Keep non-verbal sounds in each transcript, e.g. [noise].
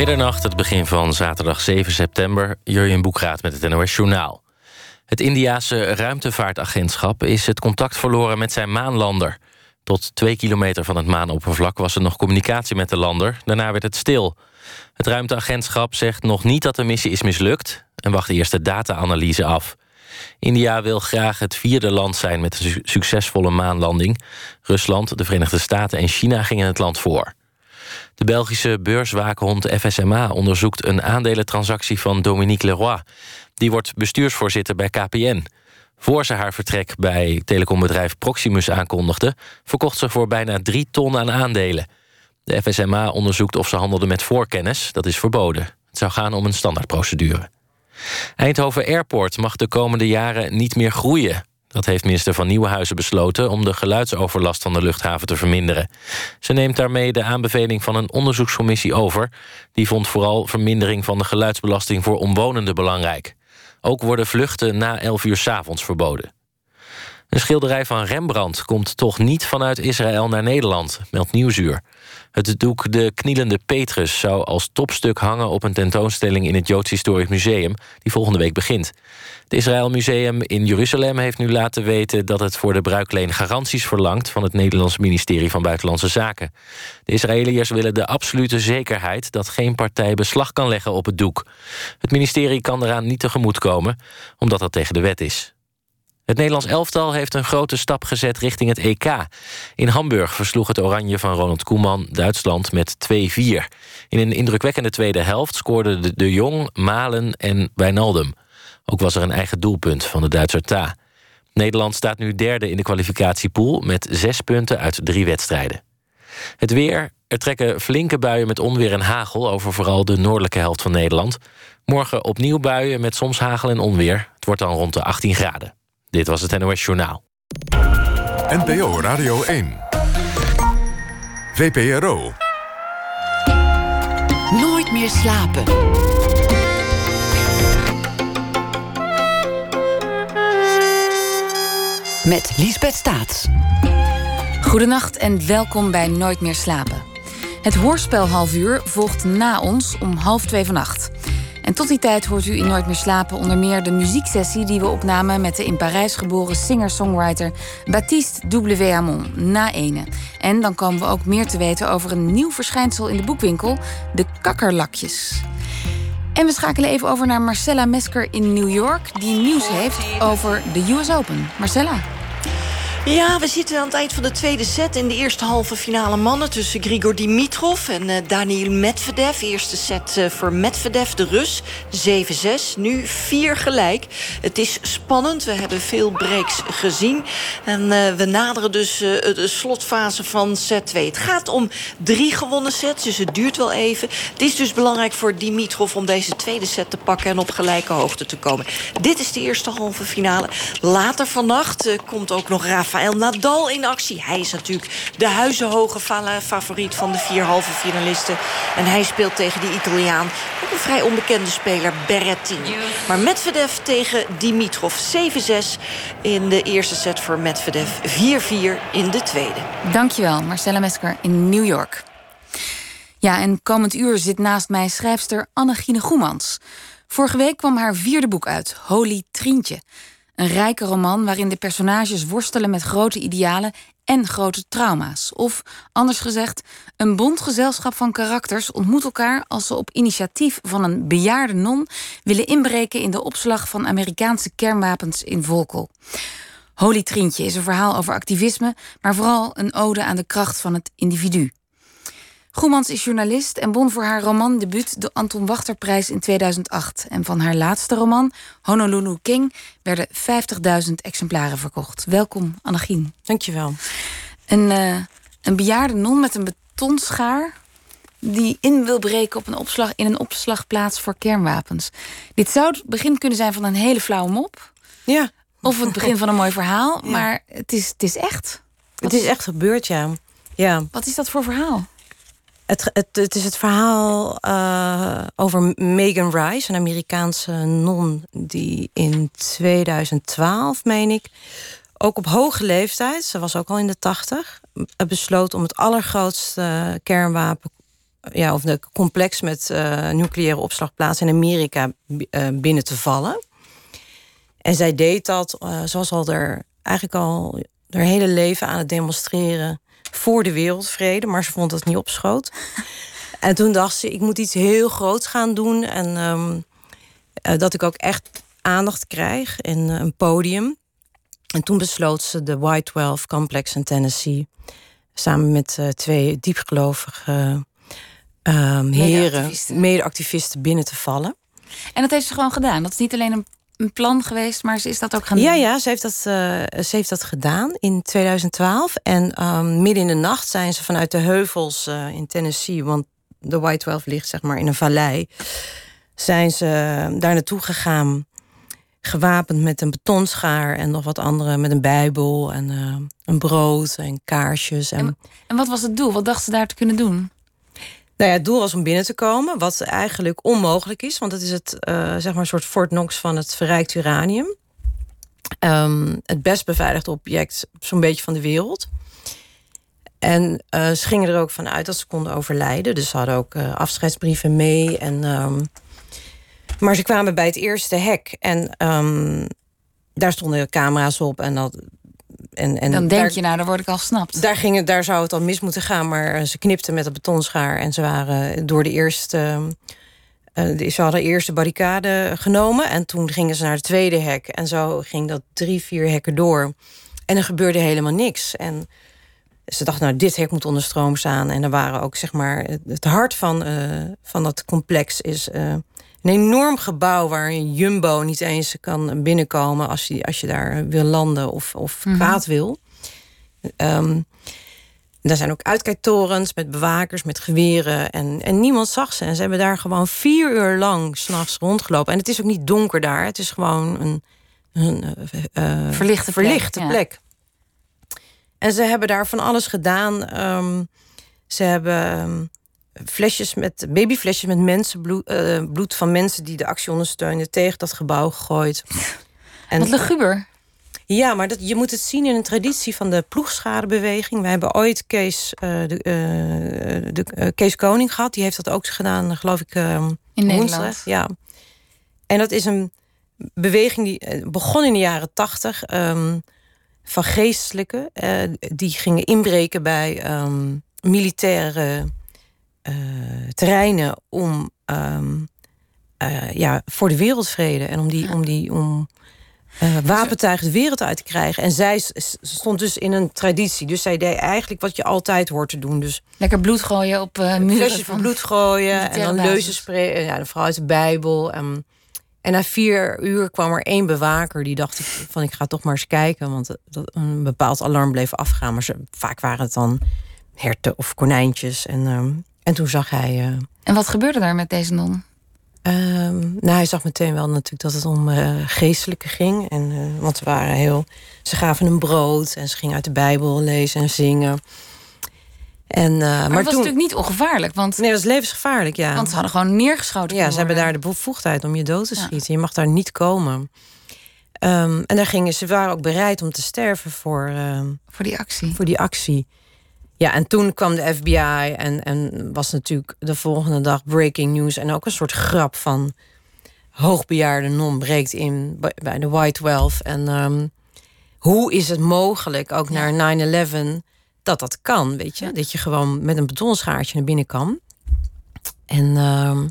Middernacht, het begin van zaterdag 7 september. Jurjen Boekraat met het NOS Journaal. Het Indiase ruimtevaartagentschap is het contact verloren met zijn maanlander. Tot twee kilometer van het maanoppervlak was er nog communicatie met de lander. Daarna werd het stil. Het ruimteagentschap zegt nog niet dat de missie is mislukt... en wacht eerst de data-analyse af. India wil graag het vierde land zijn met een succesvolle maanlanding. Rusland, de Verenigde Staten en China gingen het land voor. De Belgische beurswaakhond FSMA onderzoekt een aandelentransactie van Dominique Leroy. Die wordt bestuursvoorzitter bij KPN. Voor ze haar vertrek bij telecombedrijf Proximus aankondigde... verkocht ze voor bijna drie ton aan aandelen. De FSMA onderzoekt of ze handelde met voorkennis. Dat is verboden. Het zou gaan om een standaardprocedure. Eindhoven Airport mag de komende jaren niet meer groeien. Dat heeft minister van Nieuwenhuizen besloten... om de geluidsoverlast van de luchthaven te verminderen. Ze neemt daarmee de aanbeveling van een onderzoekscommissie over. Die vond vooral vermindering van de geluidsbelasting... voor omwonenden belangrijk. Ook worden vluchten na 11 uur s avonds verboden. Een schilderij van Rembrandt komt toch niet vanuit Israël naar Nederland, meldt Nieuwsuur. Het doek De Knielende Petrus zou als topstuk hangen op een tentoonstelling in het Joods Historisch Museum, die volgende week begint. Het Israël Museum in Jeruzalem heeft nu laten weten dat het voor de bruikleen garanties verlangt van het Nederlands ministerie van Buitenlandse Zaken. De Israëliërs willen de absolute zekerheid dat geen partij beslag kan leggen op het doek. Het ministerie kan eraan niet tegemoetkomen, omdat dat tegen de wet is. Het Nederlands elftal heeft een grote stap gezet richting het EK. In Hamburg versloeg het oranje van Ronald Koeman Duitsland met 2-4. In een indrukwekkende tweede helft scoorden de, Jong, Malen en Wijnaldum. Ook was er een eigen doelpunt van de Duitser Ta. Nederland staat nu derde in de kwalificatiepool... met zes punten uit drie wedstrijden. Het weer. Er trekken flinke buien met onweer en hagel... over vooral de noordelijke helft van Nederland. Morgen opnieuw buien met soms hagel en onweer. Het wordt dan rond de 18 graden. Dit was het NOS Journaal. NPO Radio 1. VPRO. Nooit meer slapen. Met Liesbeth Staats. Goedenacht en welkom bij Nooit meer slapen. Het hoorspel half uur volgt na ons om half twee vannacht. En tot die tijd hoort u in Nooit meer slapen onder meer de muzieksessie die we opnamen met de in Parijs geboren singer-songwriter Baptiste. Hamon na ene. En dan komen we ook meer te weten over een nieuw verschijnsel in de boekwinkel, de kakkerlakjes. En we schakelen even over naar Marcella Mesker in New York, die nieuws heeft over de US Open. Marcella. Ja, we zitten aan het eind van de tweede set... in de eerste halve finale mannen tussen Grigor Dimitrov en uh, Daniil Medvedev. Eerste set uh, voor Medvedev, de Rus. 7-6, nu 4 gelijk. Het is spannend, we hebben veel breaks gezien. En uh, we naderen dus de slotfase van set 2. Het gaat om drie gewonnen sets, dus het duurt wel even. Het is dus belangrijk voor Dimitrov om deze tweede set te pakken... en op gelijke hoogte te komen. Dit is de eerste halve finale. Later vannacht komt ook nog Rafa Rafael Nadal in actie. Hij is natuurlijk de huizenhoge favoriet van de vier halve finalisten. En hij speelt tegen die Italiaan, ook een vrij onbekende speler, Berrettini. Maar Medvedev tegen Dimitrov 7-6 in de eerste set voor Medvedev. 4-4 in de tweede. Dankjewel, Marcella Mesker in New York. Ja, en komend uur zit naast mij schrijfster Annegine Goemans. Vorige week kwam haar vierde boek uit, Holy Trientje. Een rijke roman waarin de personages worstelen met grote idealen en grote trauma's. Of, anders gezegd, een bond gezelschap van karakters ontmoet elkaar als ze op initiatief van een bejaarde non willen inbreken in de opslag van Amerikaanse kernwapens in Volkel. Holy Trientje is een verhaal over activisme, maar vooral een ode aan de kracht van het individu. Goemans is journalist en won voor haar romandebuut de Anton Wachterprijs in 2008. En van haar laatste roman, Honolulu King, werden 50.000 exemplaren verkocht. Welkom, Annegien. Dankjewel. Een, uh, een bejaarde non met een betonschaar die in wil breken op een opslag, in een opslagplaats voor kernwapens. Dit zou het begin kunnen zijn van een hele flauwe mop. Ja. Of het begin van een mooi verhaal, [laughs] maar het is, het is echt. het is echt gebeurd, ja. ja. Wat is dat voor verhaal? Het, het, het is het verhaal uh, over Megan Rice, een Amerikaanse non die in 2012, meen ik, ook op hoge leeftijd, ze was ook al in de tachtig, besloot om het allergrootste kernwapen ja, of de complex met uh, nucleaire opslagplaatsen in Amerika binnen te vallen. En zij deed dat, zoals al er eigenlijk al haar hele leven aan het demonstreren voor de wereldvrede, maar ze vond dat het niet opschoot. [laughs] en toen dacht ze, ik moet iets heel groots gaan doen en um, dat ik ook echt aandacht krijg en een podium. En toen besloot ze de White 12 Complex in Tennessee samen met uh, twee diepgelovige um, heren, mede-activisten binnen te vallen. En dat heeft ze gewoon gedaan. Dat is niet alleen een, een plan geweest, maar ze is dat ook gaan doen. Ja, ja, ze heeft dat, uh, ze heeft dat gedaan in 2012. En um, midden in de nacht zijn ze vanuit de heuvels uh, in Tennessee, want de White 12 ligt zeg maar in een vallei, zijn ze daar naartoe gegaan gewapend met een betonschaar en nog wat andere met een bijbel en uh, een brood en kaarsjes. En... en... En, wat was het doel? Wat dacht ze daar te kunnen doen? Nou ja, het doel was om binnen te komen, wat eigenlijk onmogelijk is, want het is het uh, zeg maar een soort Fort Knox van het verrijkt uranium. Um, het best beveiligde object, zo'n beetje van de wereld. En uh, ze gingen er ook vanuit dat ze konden overlijden. Dus ze hadden ook afscheidsbrieven mee en. Um, maar ze kwamen bij het eerste hek en um, daar stonden camera's op en dat. En, en dan denk daar, je, nou, daar word ik al snapt. Daar, ging het, daar zou het al mis moeten gaan, maar ze knipten met een betonschaar en ze waren door de eerste. Uh, ze hadden eerst de barricade genomen en toen gingen ze naar het tweede hek. En zo ging dat drie, vier hekken door. En er gebeurde helemaal niks. En ze dachten, nou, dit hek moet onder stroom staan. En er waren ook, zeg maar, het hart van, uh, van dat complex is uh, een enorm gebouw waar een jumbo niet eens kan binnenkomen als je, als je daar wil landen of, of mm -hmm. kwaad wil. Um, er zijn ook uitkijktorens met bewakers, met geweren. En, en niemand zag ze. En ze hebben daar gewoon vier uur lang s'nachts rondgelopen. En het is ook niet donker daar. Het is gewoon een, een uh, verlichte, verlichte plek. plek. Ja. En ze hebben daar van alles gedaan. Um, ze hebben um, flesjes met babyflesjes met mensenbloed uh, bloed van mensen die de actie ondersteunen tegen dat gebouw gegooid. En, [laughs] Wat luguber. Ja, maar dat, je moet het zien in een traditie van de ploegschadebeweging. Wij hebben ooit Kees, uh, de, uh, de Kees Koning gehad. Die heeft dat ook gedaan, geloof ik, in Nederland. Ja. En dat is een beweging die begon in de jaren tachtig. Um, van geestelijke. die gingen inbreken bij um, militaire terreinen om um, uh, ja, voor de wereldvrede en om die, ja. om die om uh, wapentuigen de wereld uit te krijgen. En zij stond dus in een traditie. Dus zij deed eigenlijk wat je altijd hoort te doen. Dus lekker bloed gooien op uh, muren. Flesjes van bloed gooien en dan leuzen spreken. Ja, vooral uit de Bijbel. En, en na vier uur kwam er één bewaker die dacht van ik ga toch maar eens kijken, want dat, een bepaald alarm bleef afgaan. Maar ze, vaak waren het dan herten of konijntjes en um, en toen zag hij. Uh, en wat gebeurde daar met deze non? Um, nou, hij zag meteen wel natuurlijk dat het om uh, geestelijke ging. En, uh, want ze waren heel. Ze gaven hem brood en ze gingen uit de Bijbel lezen en zingen. En, maar, maar dat was natuurlijk niet ongevaarlijk. Want, nee, dat was levensgevaarlijk, ja. Want ze hadden gewoon neergeschoten. Ja, ze hebben daar de bevoegdheid om je dood te schieten. Ja. Je mag daar niet komen. Um, en daar gingen ze waren ook bereid om te sterven voor, uh, voor die actie. Voor die actie. Ja, en toen kwam de FBI en, en was natuurlijk de volgende dag breaking news. En ook een soort grap van hoogbejaarde non breekt in bij de White 12. En um, hoe is het mogelijk, ook ja. naar 9-11, dat dat kan, weet je? Ja. Dat je gewoon met een betonschaartje naar binnen kan. En, um,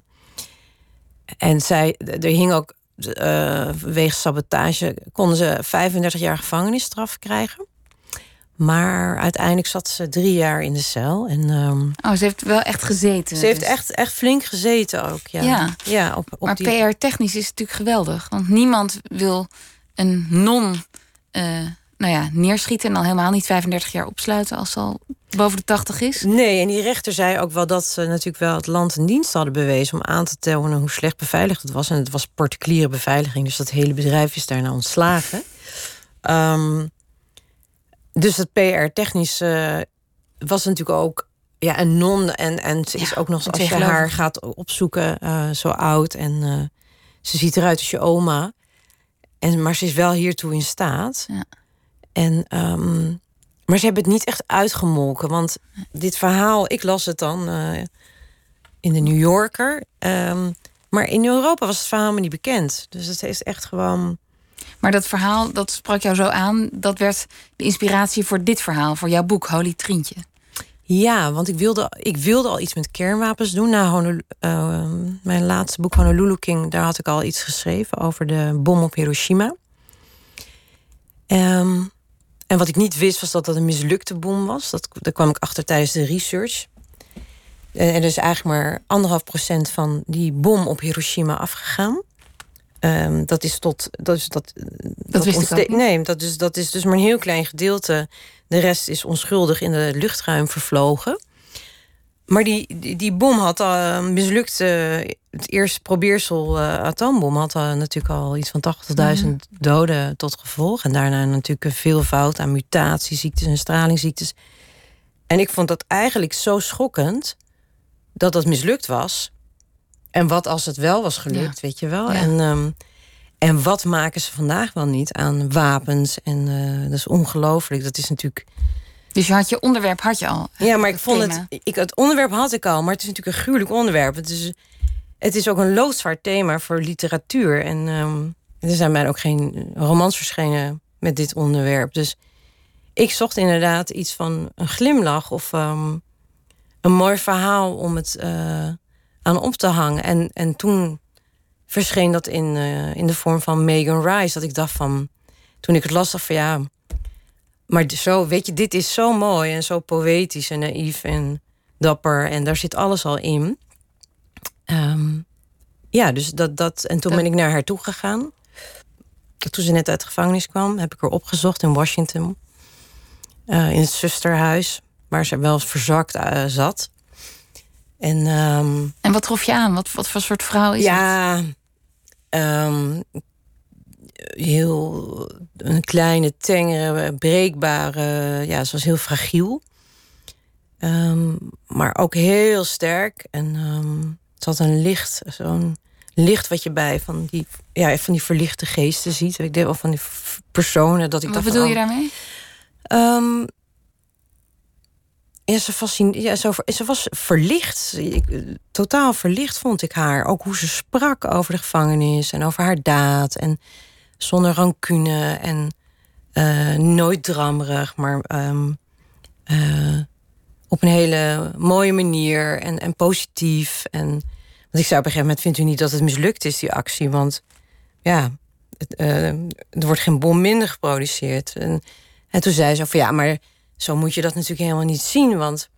en zij, er hing ook, uh, wegens sabotage, konden ze 35 jaar gevangenisstraf krijgen. Maar uiteindelijk zat ze drie jaar in de cel. En, um, oh, ze heeft wel echt gezeten. Ze heeft dus. echt, echt flink gezeten ook. Ja, ja. ja op, op maar die... PR-technisch is het natuurlijk geweldig. Want niemand wil een non uh, nou ja, neerschieten... en al helemaal niet 35 jaar opsluiten als ze al boven de 80 is. Nee, en die rechter zei ook wel dat ze natuurlijk wel het land een dienst hadden bewezen... om aan te tonen hoe slecht beveiligd het was. En het was particuliere beveiliging, dus dat hele bedrijf is daarna ontslagen. Um, dus het PR-technisch uh, was natuurlijk ook ja, een non. En, en ze is ja, ook nog, als je haar gaat opzoeken, uh, zo oud. En uh, ze ziet eruit als je oma. En, maar ze is wel hiertoe in staat. Ja. En, um, maar ze hebben het niet echt uitgemolken. Want dit verhaal, ik las het dan in de New Yorker. Ehm, maar in Europa was het verhaal me niet bekend. Dus het is echt gewoon. Maar dat verhaal, dat sprak jou zo aan. Dat werd de inspiratie voor dit verhaal, voor jouw boek Holy Trientje. Ja, want ik wilde, ik wilde al iets met kernwapens doen. Na uh, mijn laatste boek Honolulu King, daar had ik al iets geschreven over de bom op Hiroshima. Um, en wat ik niet wist, was dat dat een mislukte bom was. Dat, daar kwam ik achter tijdens de research. En er is eigenlijk maar anderhalf procent van die bom op Hiroshima afgegaan. Um, dat is tot. Dat, is, dat, dat, wist ik Nee, dat is, dat is dus maar een heel klein gedeelte. De rest is onschuldig in de luchtruim vervlogen. Maar die, die, die bom had al uh, mislukt. Uh, het eerste probeersel uh, atoombom had uh, natuurlijk al iets van 80.000 mm. doden tot gevolg. En daarna natuurlijk veel fout aan mutatieziektes en stralingsziektes. En ik vond dat eigenlijk zo schokkend dat dat mislukt was. En wat als het wel was gelukt, ja. weet je wel? Ja. En, um, en wat maken ze vandaag wel niet aan wapens? En uh, dat is ongelooflijk. Dat is natuurlijk. Dus je had je onderwerp had je al. Ja, maar ik vond thema. het. Ik, het onderwerp had ik al, maar het is natuurlijk een gruwelijk onderwerp. Het is, het is ook een loodzwaar thema voor literatuur. En um, er zijn mij ook geen romans verschenen met dit onderwerp. Dus ik zocht inderdaad iets van een glimlach of um, een mooi verhaal om het uh, aan op te hangen. En, en toen verscheen dat in, uh, in de vorm van Megan Rice. Dat ik dacht van, toen ik het las, dacht van ja. Maar zo, weet je, dit is zo mooi en zo poëtisch en naïef en dapper. En daar zit alles al in. Um, ja, dus dat, dat. En toen ben ik naar haar toe gegaan. Toen ze net uit de gevangenis kwam, heb ik haar opgezocht in Washington. Uh, in het zusterhuis, waar ze wel verzakt uh, zat. En, um, en wat trof je aan? Wat, wat voor soort vrouw is ja, het? Um, heel een kleine, tengere, breekbare. Ja, ze was heel fragiel. Um, maar ook heel sterk. En het had een licht, zo'n licht wat je bij van die, ja, van die verlichte geesten ziet. Ik denk wel van die personen. Dat ik wat bedoel je daarmee? Ja, ze, ze was verlicht. Ik, totaal verlicht vond ik haar. Ook hoe ze sprak over de gevangenis en over haar daad. En zonder rancune en uh, nooit drammerig, maar um, uh, op een hele mooie manier en, en positief. En want ik zei op een gegeven moment: Vindt u niet dat het mislukt is, die actie? Want ja, het, er wordt geen bom minder geproduceerd. En, en toen zei ze: van ja, maar zo moet je dat natuurlijk helemaal niet zien. Want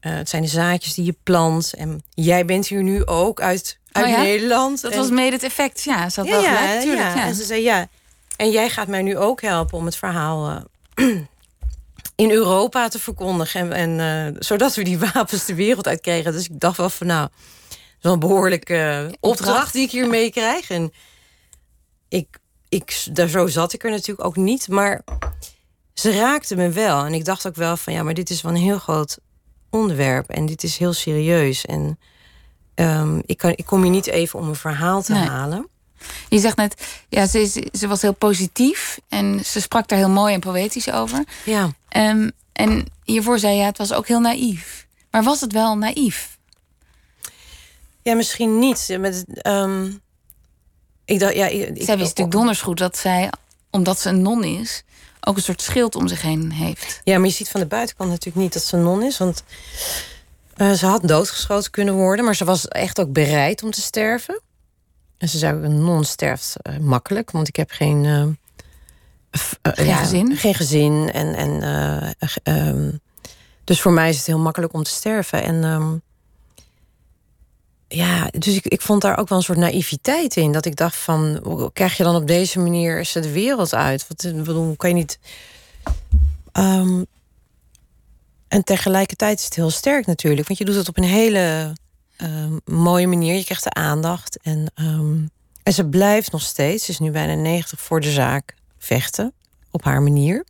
uh, het zijn de zaadjes die je plant. En jij bent hier nu ook uit, uit oh ja? Nederland. Dat en, was mede het effect, ja. Ze had ja, wel gelijk, natuurlijk. ja. Ja. En ze zei ja. En jij gaat mij nu ook helpen om het verhaal uh, [clears throat] in Europa te verkondigen. En, en uh, zodat we die wapens de wereld uit kregen. Dus ik dacht wel van nou, dat is wel een behoorlijke opdracht die ik hier mee krijg. En ik, ik, daar zo zat ik er natuurlijk ook niet. Maar ze raakte me wel. En ik dacht ook wel van ja, maar dit is wel een heel groot onderwerp. En dit is heel serieus. En um, ik, kan, ik kom hier niet even om een verhaal te nee. halen. Je zegt net, ja, ze, is, ze was heel positief en ze sprak daar heel mooi en poëtisch over. Ja. Um, en hiervoor zei je, ja, het was ook heel naïef. Maar was het wel naïef? Ja, misschien niet. Met, um, ik dacht, ja, ik, zij wist natuurlijk donders goed dat zij, omdat ze een non is, ook een soort schild om zich heen heeft. Ja, maar je ziet van de buitenkant natuurlijk niet dat ze non is. Want uh, ze had doodgeschoten kunnen worden, maar ze was echt ook bereid om te sterven. En ze zei, een non sterft uh, makkelijk, want ik heb geen... Uh, geen ja, gezin? Geen gezin. En, en, um, dus voor mij is het heel makkelijk om te sterven. En um, ja, dus ik, ik vond daar ook wel een soort naïviteit in. Dat ik dacht van, hoe krijg je dan op deze manier ze de wereld uit? Wat bedoel, kan je niet... Um, en tegelijkertijd is het heel sterk natuurlijk. Want je doet het op een hele uh, mooie manier. Je krijgt de aandacht. En, um, en ze blijft nog steeds, ze is nu bijna 90 voor de zaak, vechten. Op haar manier.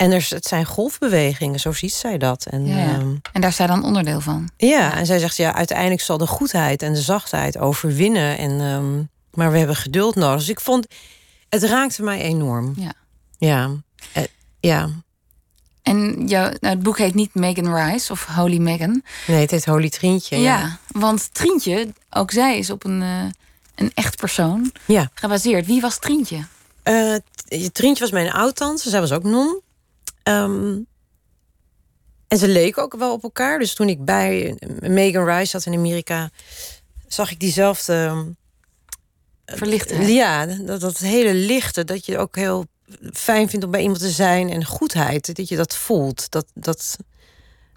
En er, het zijn golfbewegingen, zo ziet zij dat. En, ja, ja. Um, en daar is zij dan onderdeel van. Ja, en zij zegt ja, uiteindelijk zal de goedheid en de zachtheid overwinnen. En, um, maar we hebben geduld nodig. Dus ik vond, het raakte mij enorm. Ja. Ja. Uh, ja. En jou, nou, het boek heet niet Megan Rice of Holy Megan. Nee, het heet Holy Trientje. Ja, Ja, want Trientje, ook zij is op een, eh, een echt persoon ja. gebaseerd. Wie was Trientje? Eh, Trientje was mijn oud-tante. Zij was ook non. Ehm, en ze leken ook wel op elkaar. Dus toen ik bij Megan Rice zat in Amerika... zag ik diezelfde... ehm, Verlichtheid. Ja, dat, dat hele lichte. Dat je ook heel fijn vindt om bij iemand te zijn. En goedheid, dat je dat voelt. Dat, dat,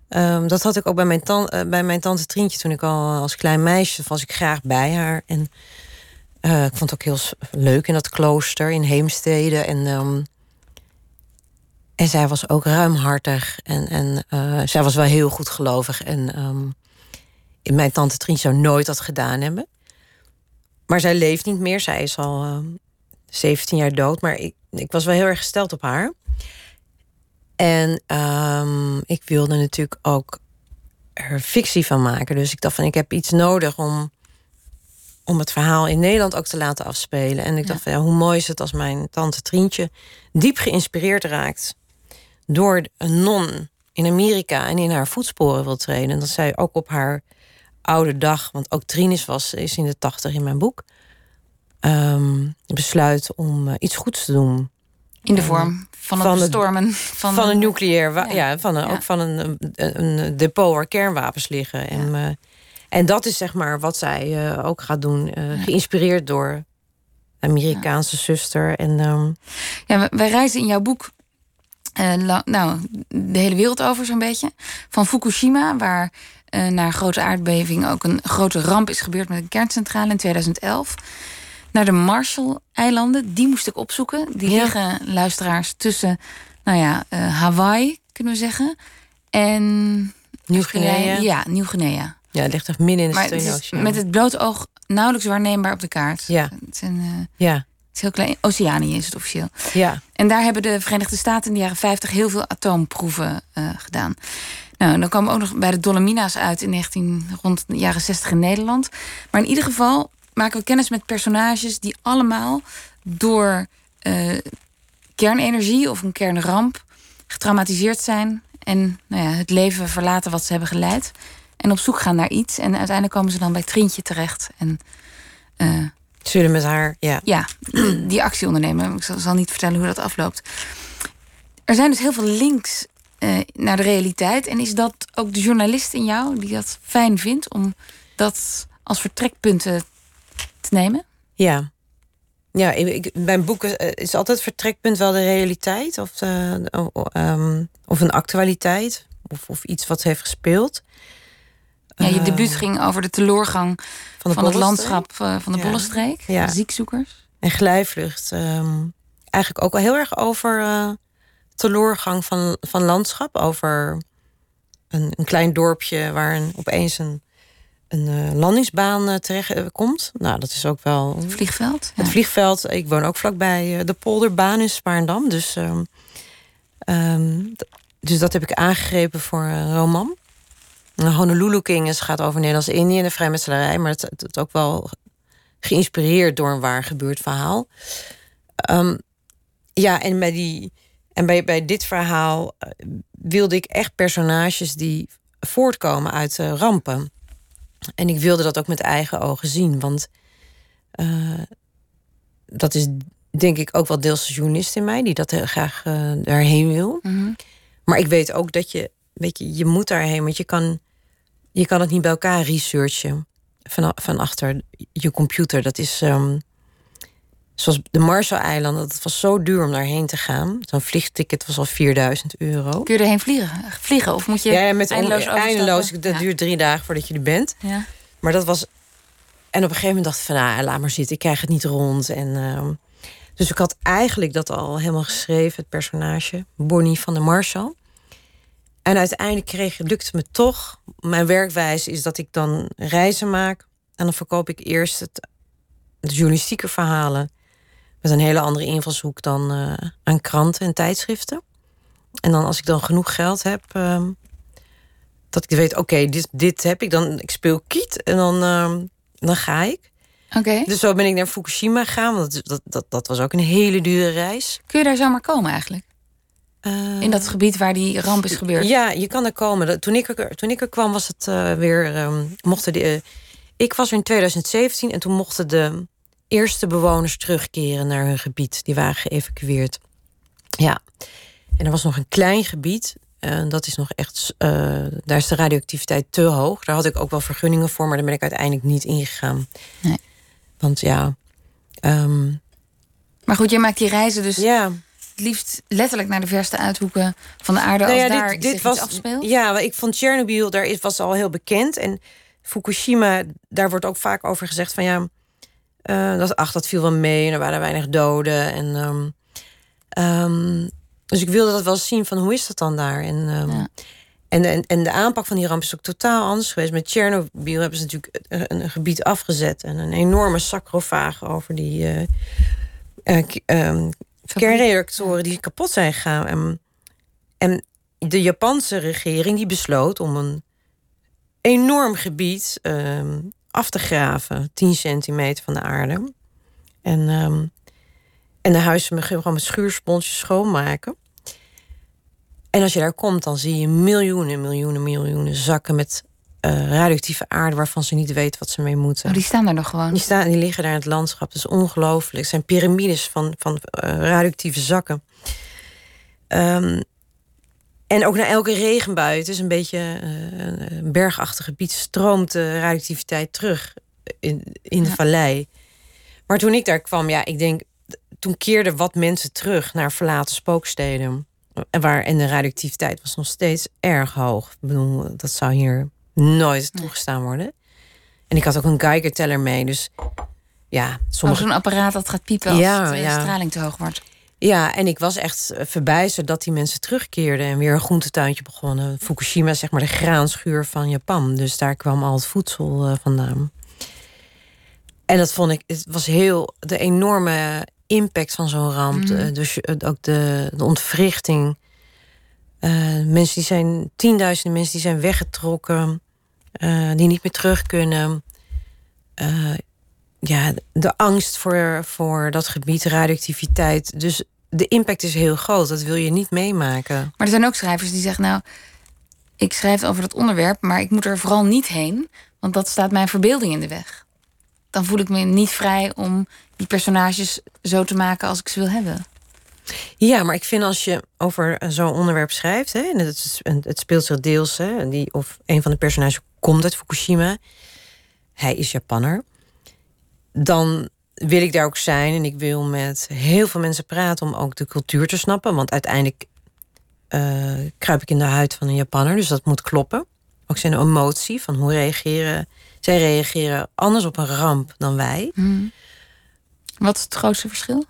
ehm, dat had ik ook bij mijn, tan eh, bij mijn tante Trientje... toen ik al als klein meisje was ik graag bij haar. En eh, ik vond het ook heel leuk in dat klooster in Heemstede. En, en zij was ook ruimhartig. En, en eh, zij was wel heel goed gelovig. En ehm, mijn tante Trientje zou nooit dat gedaan hebben. Maar zij leeft niet meer. Zij is al ehm, 17 jaar dood. Maar ik, ik was wel heel erg gesteld op haar. En ehm, ik wilde natuurlijk ook er fictie van maken. Dus ik dacht van ik heb iets nodig om, om het verhaal in Nederland ook te laten afspelen. En ik dacht van ja, hoe mooi is het als mijn tante Trientje diep geïnspireerd raakt door een non in Amerika en in haar voetsporen wil treden. En dat zij ook op haar oude dag, want ook Trinis was, is in de tachtig in mijn boek, ehm, besluit om eh, iets goeds te doen. In de vorm van het van het- bestormen van, Van een nucleair, Ja. ja. van een, Ja. ook van een, een, depot waar kernwapens liggen. En, eh, en dat is zeg maar wat zij eh, ook gaat doen, geïnspireerd door Amerikaanse zuster. En ehm, Ja, wij reizen in jouw boek eh, nou, de hele wereld over zo'n beetje. Van Fukushima, waar eh, na een grote aardbeving ook een grote ramp is gebeurd met een kerncentrale in 2011. Naar de Marshall-eilanden, die moest ik opzoeken. Die Ja. liggen, luisteraars, tussen nou ja, eh, Hawaii, kunnen we zeggen. En Nieuw-Guinea. Ja, Nieuw-Guinea. Ja, het ligt echt midden in de Stille Oceaan. met het blote oog nauwelijks waarneembaar op de kaart. Ja. Het Ja, is heel klein. Oceanië is het officieel. ja. En daar hebben de Verenigde Staten in de jaren 50 heel veel atoomproeven eh, gedaan. Nou, dan komen we ook nog bij de Dolomina's uit in 19, rond de jaren 60 in Nederland. Maar in ieder geval maken we kennis met personages die allemaal door eh, kernenergie of een kernramp getraumatiseerd zijn. En nou ja, het leven verlaten wat ze hebben geleid. En op zoek gaan naar iets. En uiteindelijk komen ze dan bij Trintje terecht. En eh, Zullen met haar, ja. ja, [clears throat] die actie ondernemen. Ik zal, niet vertellen hoe dat afloopt. Er zijn dus heel veel links eh, naar de realiteit. En is dat ook de journalist in jou die dat fijn vindt om dat als vertrekpunten te nemen? Ja. Ja, ik, mijn boeken eh, is altijd vertrekpunt wel de realiteit of, eh, o- o- ehm, of een actualiteit of, of iets wat heeft gespeeld. Ja, je Eh, debuut ging over de teloorgang van, de van het landschap eh, van de Ja. Bollenstreek. Ja. Ziekzoekers. En glijvlucht. ehm, eigenlijk ook wel heel erg over eh teloorgang van, van landschap. Over een, een klein dorpje waar een, opeens een, een landingsbaan terecht komt. Nou, dat is ook wel Vliegveld. Ja. Het vliegveld, ik woon ook vlakbij de polderbaan in Spaarndam. Dus, ehm, ehm, dus dat heb ik aangegrepen voor een roman. Honolulu Kings gaat over Nederlands-Indië en de vrijmetselarij. Maar het, is ook wel geïnspireerd door een waar gebeurd verhaal. Ehm, ja, en bij, die, en bij, bij dit verhaal eh, wilde ik echt personages die voortkomen uit eh, rampen. En ik wilde dat ook met eigen ogen zien. Want eh, dat is denk ik ook wel deels de journalist in mij... die dat heel graag eh, daarheen wil. Mhm. Maar ik weet ook dat je... Weet je, je moet daarheen, want je kan, je kan het niet bij elkaar researchen... van, van achter je computer. Dat is... ehm, zoals de Marshall-eilanden, dat was zo duur om daarheen te gaan. Zo'n vliegticket was al 4000 euro. Kun je erheen vliegen? vliegen? Of moet je Ja, ja, met eindeloos eindeloos, dat Ja. duurt drie dagen voordat je er bent. Ja. Maar dat was. En op een gegeven moment dacht ik van, nou, laat maar zitten, ik krijg het niet rond. En, ehm, dus ik had eigenlijk dat al helemaal geschreven, het personage, Bonnie van der Marshall. En uiteindelijk kreeg, lukte het me toch. Mijn werkwijze is dat ik dan reizen maak. En dan verkoop ik eerst het, de journalistieke verhalen. Met een hele andere invalshoek dan eh, aan kranten en tijdschriften. En dan als ik dan genoeg geld heb, ehm, dat ik weet, oké, dit, dit heb ik dan. Ik speel kiet en dan, ehm, dan ga ik. Oké. Dus zo ben ik naar Fukushima gegaan. Want dat, dat, dat, dat was ook een hele dure reis. Kun je daar zomaar komen eigenlijk? In dat gebied waar die ramp is gebeurd? Ja, je kan er komen. Toen ik er, toen ik er kwam was het uh, weer... Um, mochten de, uh, ik was er in 2017 en toen mochten de eerste bewoners terugkeren naar hun gebied. Die waren geëvacueerd. Ja. En er was nog een klein gebied. En dat is nog echt... Uh, daar is de radioactiviteit te hoog. Daar had ik ook wel vergunningen voor, maar daar ben ik uiteindelijk niet ingegaan. Nee. Want ja... Um, maar goed, jij maakt die reizen dus... Ja het liefst letterlijk naar de verste uithoeken van de aarde nou ja, als daar dit, dit was, afspeelt? Ja, ik vond Tsjernobyl, daar is, was al heel bekend. En Fukushima, daar wordt ook vaak over gezegd van ja, uh, dat, ach, dat viel wel mee en er waren weinig doden. En, um, um, dus ik wilde dat wel zien van hoe is dat dan daar? En, um, ja. en, en, en de aanpak van die ramp is ook totaal anders geweest. Met Tsjernobyl hebben ze natuurlijk een, een gebied afgezet en een enorme sacrofaag over die. Uh, uh, kernreactoren die kapot zijn gegaan. En, en de Japanse regering die besloot om een enorm gebied uh, af te graven, 10 centimeter van de aarde. En, um, en de huizen gewoon met schuursponsjes schoonmaken. En als je daar komt, dan zie je miljoenen, miljoenen, miljoenen zakken met uh, radioactieve aarde waarvan ze niet weten wat ze mee moeten. Oh, die staan daar nog gewoon. Die, staan, die liggen daar in het landschap. Dat is ongelooflijk. Het zijn piramides van, van uh, radioactieve zakken. Um, en ook na elke regenbui, het is een beetje uh, een bergachtig gebied, stroomt de radioactiviteit terug in, in de ja. vallei. Maar toen ik daar kwam, ja, ik denk, toen keerden wat mensen terug naar verlaten spooksteden. En, waar, en de radioactiviteit was nog steeds erg hoog. Ik bedoel, dat zou hier nooit toegestaan worden. En ik had ook een Geiger-teller mee, dus ja. Sommige... Oh, zo'n apparaat dat gaat piepen als ja, de ja. straling te hoog wordt. Ja, en ik was echt verbijsterd dat die mensen terugkeerden en weer een groentetuintje begonnen. Fukushima, zeg maar de graanschuur van Japan. Dus daar kwam al het voedsel uh, vandaan. En dat vond ik, het was heel, de enorme impact van zo'n ramp. Mm. Dus ook de, de ontwrichting. Uh, mensen die zijn, tienduizenden mensen die zijn weggetrokken, uh, die niet meer terug kunnen. Uh, ja, de angst voor, voor dat gebied, radioactiviteit. Dus de impact is heel groot. Dat wil je niet meemaken. Maar er zijn ook schrijvers die zeggen: Nou, ik schrijf over dat onderwerp, maar ik moet er vooral niet heen, want dat staat mijn verbeelding in de weg. Dan voel ik me niet vrij om die personages zo te maken als ik ze wil hebben. Ja, maar ik vind als je over zo'n onderwerp schrijft, hè, en het, het speelt zich deels, hè, die, of een van de personages komt uit Fukushima, hij is Japanner, dan wil ik daar ook zijn en ik wil met heel veel mensen praten om ook de cultuur te snappen, want uiteindelijk uh, kruip ik in de huid van een Japanner, dus dat moet kloppen. Ook zijn emotie van hoe reageren. Zij reageren anders op een ramp dan wij. Hmm. Wat is het grootste verschil?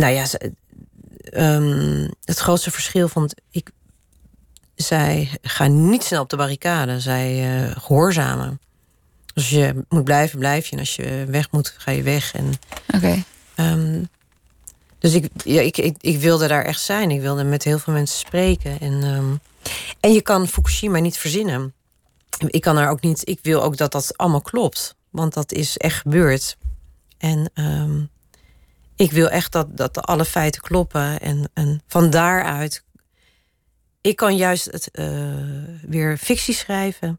Nou ja, um, het grootste verschil vond ik. Zij gaan niet snel op de barricade. Zij uh, gehoorzamen. Als je moet blijven, blijf je. En als je weg moet, ga je weg. Oké. Okay. Um, dus ik, ja, ik, ik, ik, wilde daar echt zijn. Ik wilde met heel veel mensen spreken. En, um, en je kan Fukushima niet verzinnen. Ik kan er ook niet. Ik wil ook dat dat allemaal klopt. Want dat is echt gebeurd. En um, ik wil echt dat, dat alle feiten kloppen. En, en van daaruit. Ik kan juist het, uh, weer fictie schrijven.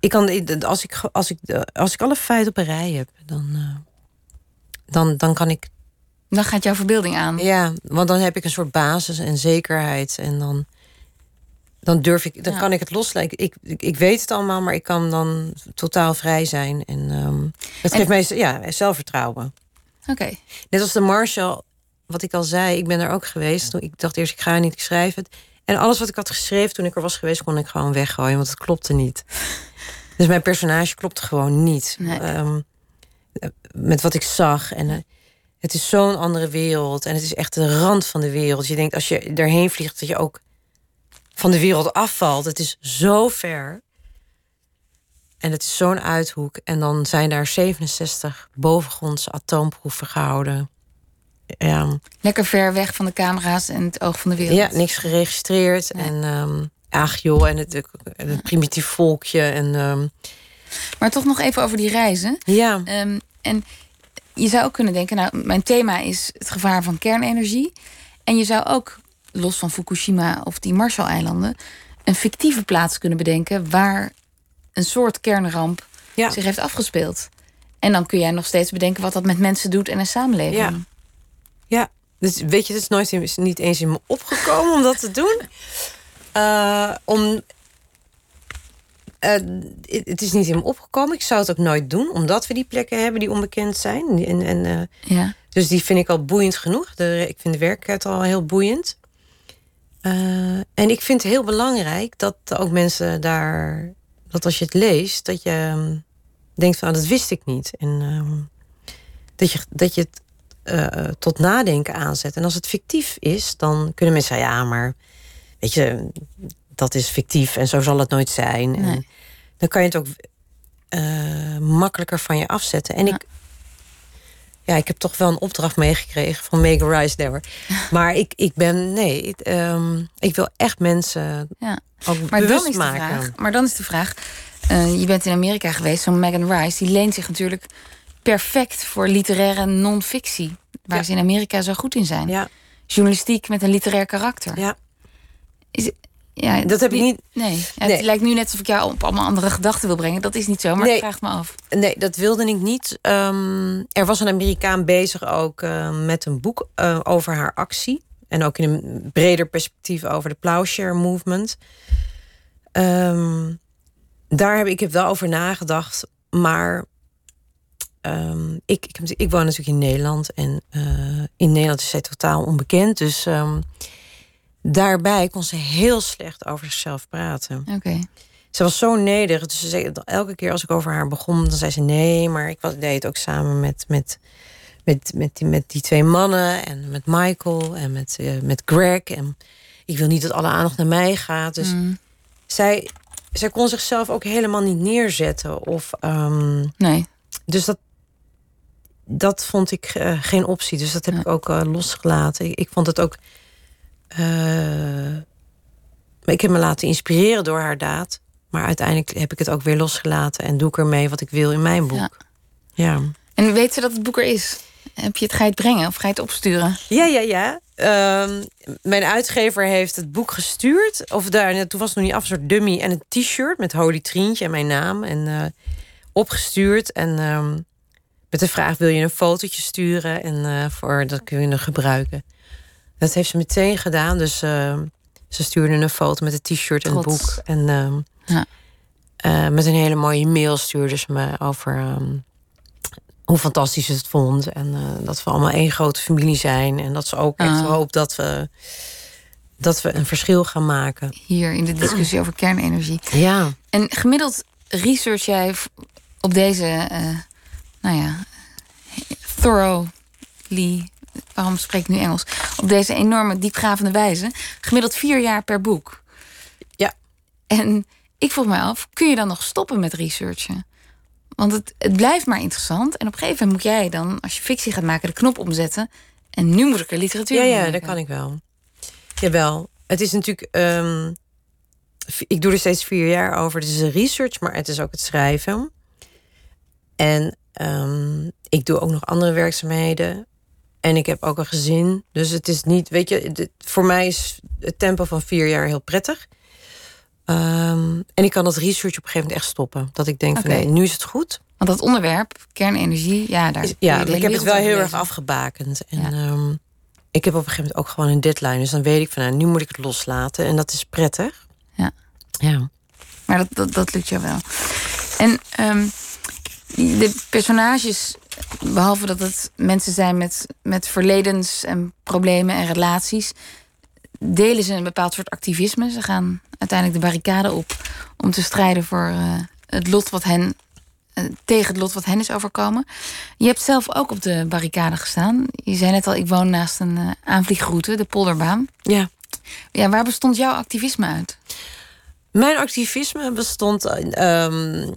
Ik kan, als, ik, als, ik, als ik alle feiten op een rij heb, dan, uh, dan, dan kan ik. Dan gaat jouw verbeelding aan. Ja, want dan heb ik een soort basis en zekerheid. En dan, dan durf ik, dan ja. kan ik het loslaten. Ik, ik, ik, weet het allemaal, maar ik kan dan totaal vrij zijn. En um, het geeft mij ja, zelfvertrouwen. Oké. Okay. Net als de Marshall, wat ik al zei, ik ben er ook geweest. Ik dacht eerst, ik ga niet, ik schrijf het. En alles wat ik had geschreven toen ik er was geweest, kon ik gewoon weggooien, want het klopte niet. [laughs] Dus mijn personage klopte gewoon niet. Nee. Um, met wat ik zag. En uh, het is zo'n andere wereld. En het is echt de rand van de wereld. Je denkt als je erheen vliegt, dat je ook van de wereld afvalt. Het is zo ver. En het is zo'n uithoek. En dan zijn daar 67 bovengrondse atoomproeven gehouden. Ja. Lekker ver weg van de camera's en het oog van de wereld. Ja, niks geregistreerd. Nee. En um, ach joh, en het, het primitief volkje. En, um... Maar toch nog even over die reizen. Ja. Um, en je zou ook kunnen denken, nou, mijn thema is het gevaar van kernenergie. En je zou ook, los van Fukushima of die Marshall-eilanden, een fictieve plaats kunnen bedenken waar een soort kernramp Ja. zich heeft afgespeeld. En dan kun jij nog steeds bedenken wat dat met mensen doet en een samenleving. Ja. Ja, dus weet je, het is nooit in- niet eens in me opgekomen om dat te doen. Eh, om, eh, het is niet in me opgekomen. Ik zou het ook nooit doen, omdat we die plekken hebben die onbekend zijn. En, en, eh, Ja. dus die vind ik al boeiend genoeg. De, ik vind de werkelijkheid al heel boeiend. Eh, en ik vind het heel belangrijk dat ook mensen daar, dat als je het leest, dat je ehm, denkt van, ah, dat wist ik niet. En ehm, dat je, dat je het eh, tot nadenken aanzet. En als het fictief is, dan kunnen mensen zeggen, ja, maar weet je, dat is fictief en zo zal het nooit zijn. En dan kan je het ook eh, makkelijker van je afzetten. En Ja. ik, ja, ik heb toch wel een opdracht meegekregen van Megan Rice [laughs] Maar ik, ik ben, nee, ik, ehm, ik wil echt mensen Ja. ook Maar dan, bewust is de maken. vraag, maar dan is de vraag: eh, je bent in Amerika geweest, zo'n Megan Rice, die leent zich natuurlijk perfect voor literaire non-fictie. Waar Ja. ze in Amerika zo goed in zijn. Ja, Journalistiek met een literair karakter. ja. Is, ja, Dat heb ik niet- Nee, Ja, Nee. het lijkt nu net alsof ik jou op allemaal andere gedachten wil brengen. Dat is niet zo, maar Nee. ik vraag me af. Nee, dat wilde ik niet. Ehm, er was een Amerikaan bezig ook eh, met een boek eh, over haar actie. En ook in een breder perspectief over de Plowshare Movement. Ehm, daar heb ik heb wel over nagedacht. Maar ehm, ik, ik, ik woon natuurlijk in Nederland. En eh, in Nederland is zij totaal onbekend. Dus daarbij kon ze heel slecht over zichzelf praten. Oké. Ze was zo nederig. Dus ze zei, elke keer als ik over haar begon, dan zei ze nee, maar ik was, deed het ook samen met, met, met, met, die, met die twee mannen en met Michael en met, eh, met Greg. En ik wil niet dat alle aandacht naar mij gaat. Dus Mm, zij, zij kon zichzelf ook helemaal niet neerzetten. Of, ehm, nee. dus dat, dat vond ik eh, geen optie. Dus dat heb Ja. ik ook eh, losgelaten. Ik, ik vond het ook. Eh, ik heb me laten inspireren door haar daad. Maar uiteindelijk heb ik het ook weer losgelaten en doe ik ermee wat ik wil in mijn boek. Ja. Ja, En weet ze dat het boek er is? Heb je het, ga je het brengen of ga je het opsturen? ja, ja. ja. Ehm, mijn uitgever heeft het boek gestuurd. Of daar, toen was het nog niet af, een soort dummy en een t-shirt met Holy Trientje en mijn naam. En eh, opgestuurd. En ehm, met de vraag: wil je een fotootje sturen? En eh, voor dat kun je gebruiken. Dat heeft ze meteen gedaan. Dus ehm, ze stuurde een foto met het t-shirt en het boek. En ehm, Ja. eh, met een hele mooie mail stuurde ze me over ehm, hoe fantastisch ze het vond. En eh, dat we allemaal één grote familie zijn. En dat ze ook echt Ah. hoopt dat we, dat we een verschil gaan maken. Hier in de discussie over kernenergie. Ja. En gemiddeld research jij op deze, eh, nou ja, thoroughly, waarom spreek ik nu Engels? Op deze enorme diepgravende wijze. Gemiddeld vier jaar per boek. Ja. En ik vroeg me af, kun je dan nog stoppen met researchen? Want het, het blijft maar interessant. En op een gegeven moment moet jij dan, als je fictie gaat maken, de knop omzetten. En nu moet ik er literatuur Ja, ja, dat kan ik wel. Jawel. Het is natuurlijk. ehm, ik doe er steeds vier jaar over. Het is een research, maar het is ook het schrijven. En ehm, ik doe ook nog andere werkzaamheden. En ik heb ook een gezin. Dus het is niet. Weet je, dit- voor mij is het tempo van vier jaar heel prettig. Ehm, en ik kan dat research op een gegeven moment echt stoppen. Dat ik denk van nee, nu is het goed. Want dat onderwerp, kernenergie, ja, daar. Is- ja, ik heb het wel heel erg afgebakend. En Ja. ehm, ik heb op een gegeven moment ook gewoon een deadline. Dus dan weet ik van, nou, nu moet ik het loslaten. En dat is prettig. Ja. Ja. Maar dat, dat, dat lukt jou wel. En ehm, de personages, behalve dat het mensen zijn met, met verledens en problemen en relaties, delen ze een bepaald soort activisme. Ze gaan uiteindelijk de barricade op om te strijden voor eh, het lot wat hen. eh, tegen het lot wat hen is overkomen. Je hebt zelf ook op de barricade gestaan. Je zei net al, ik woon naast een eh, aanvliegroute, de Polderbaan. ja. Ja, waar bestond jouw activisme uit? Mijn activisme bestond... ehm,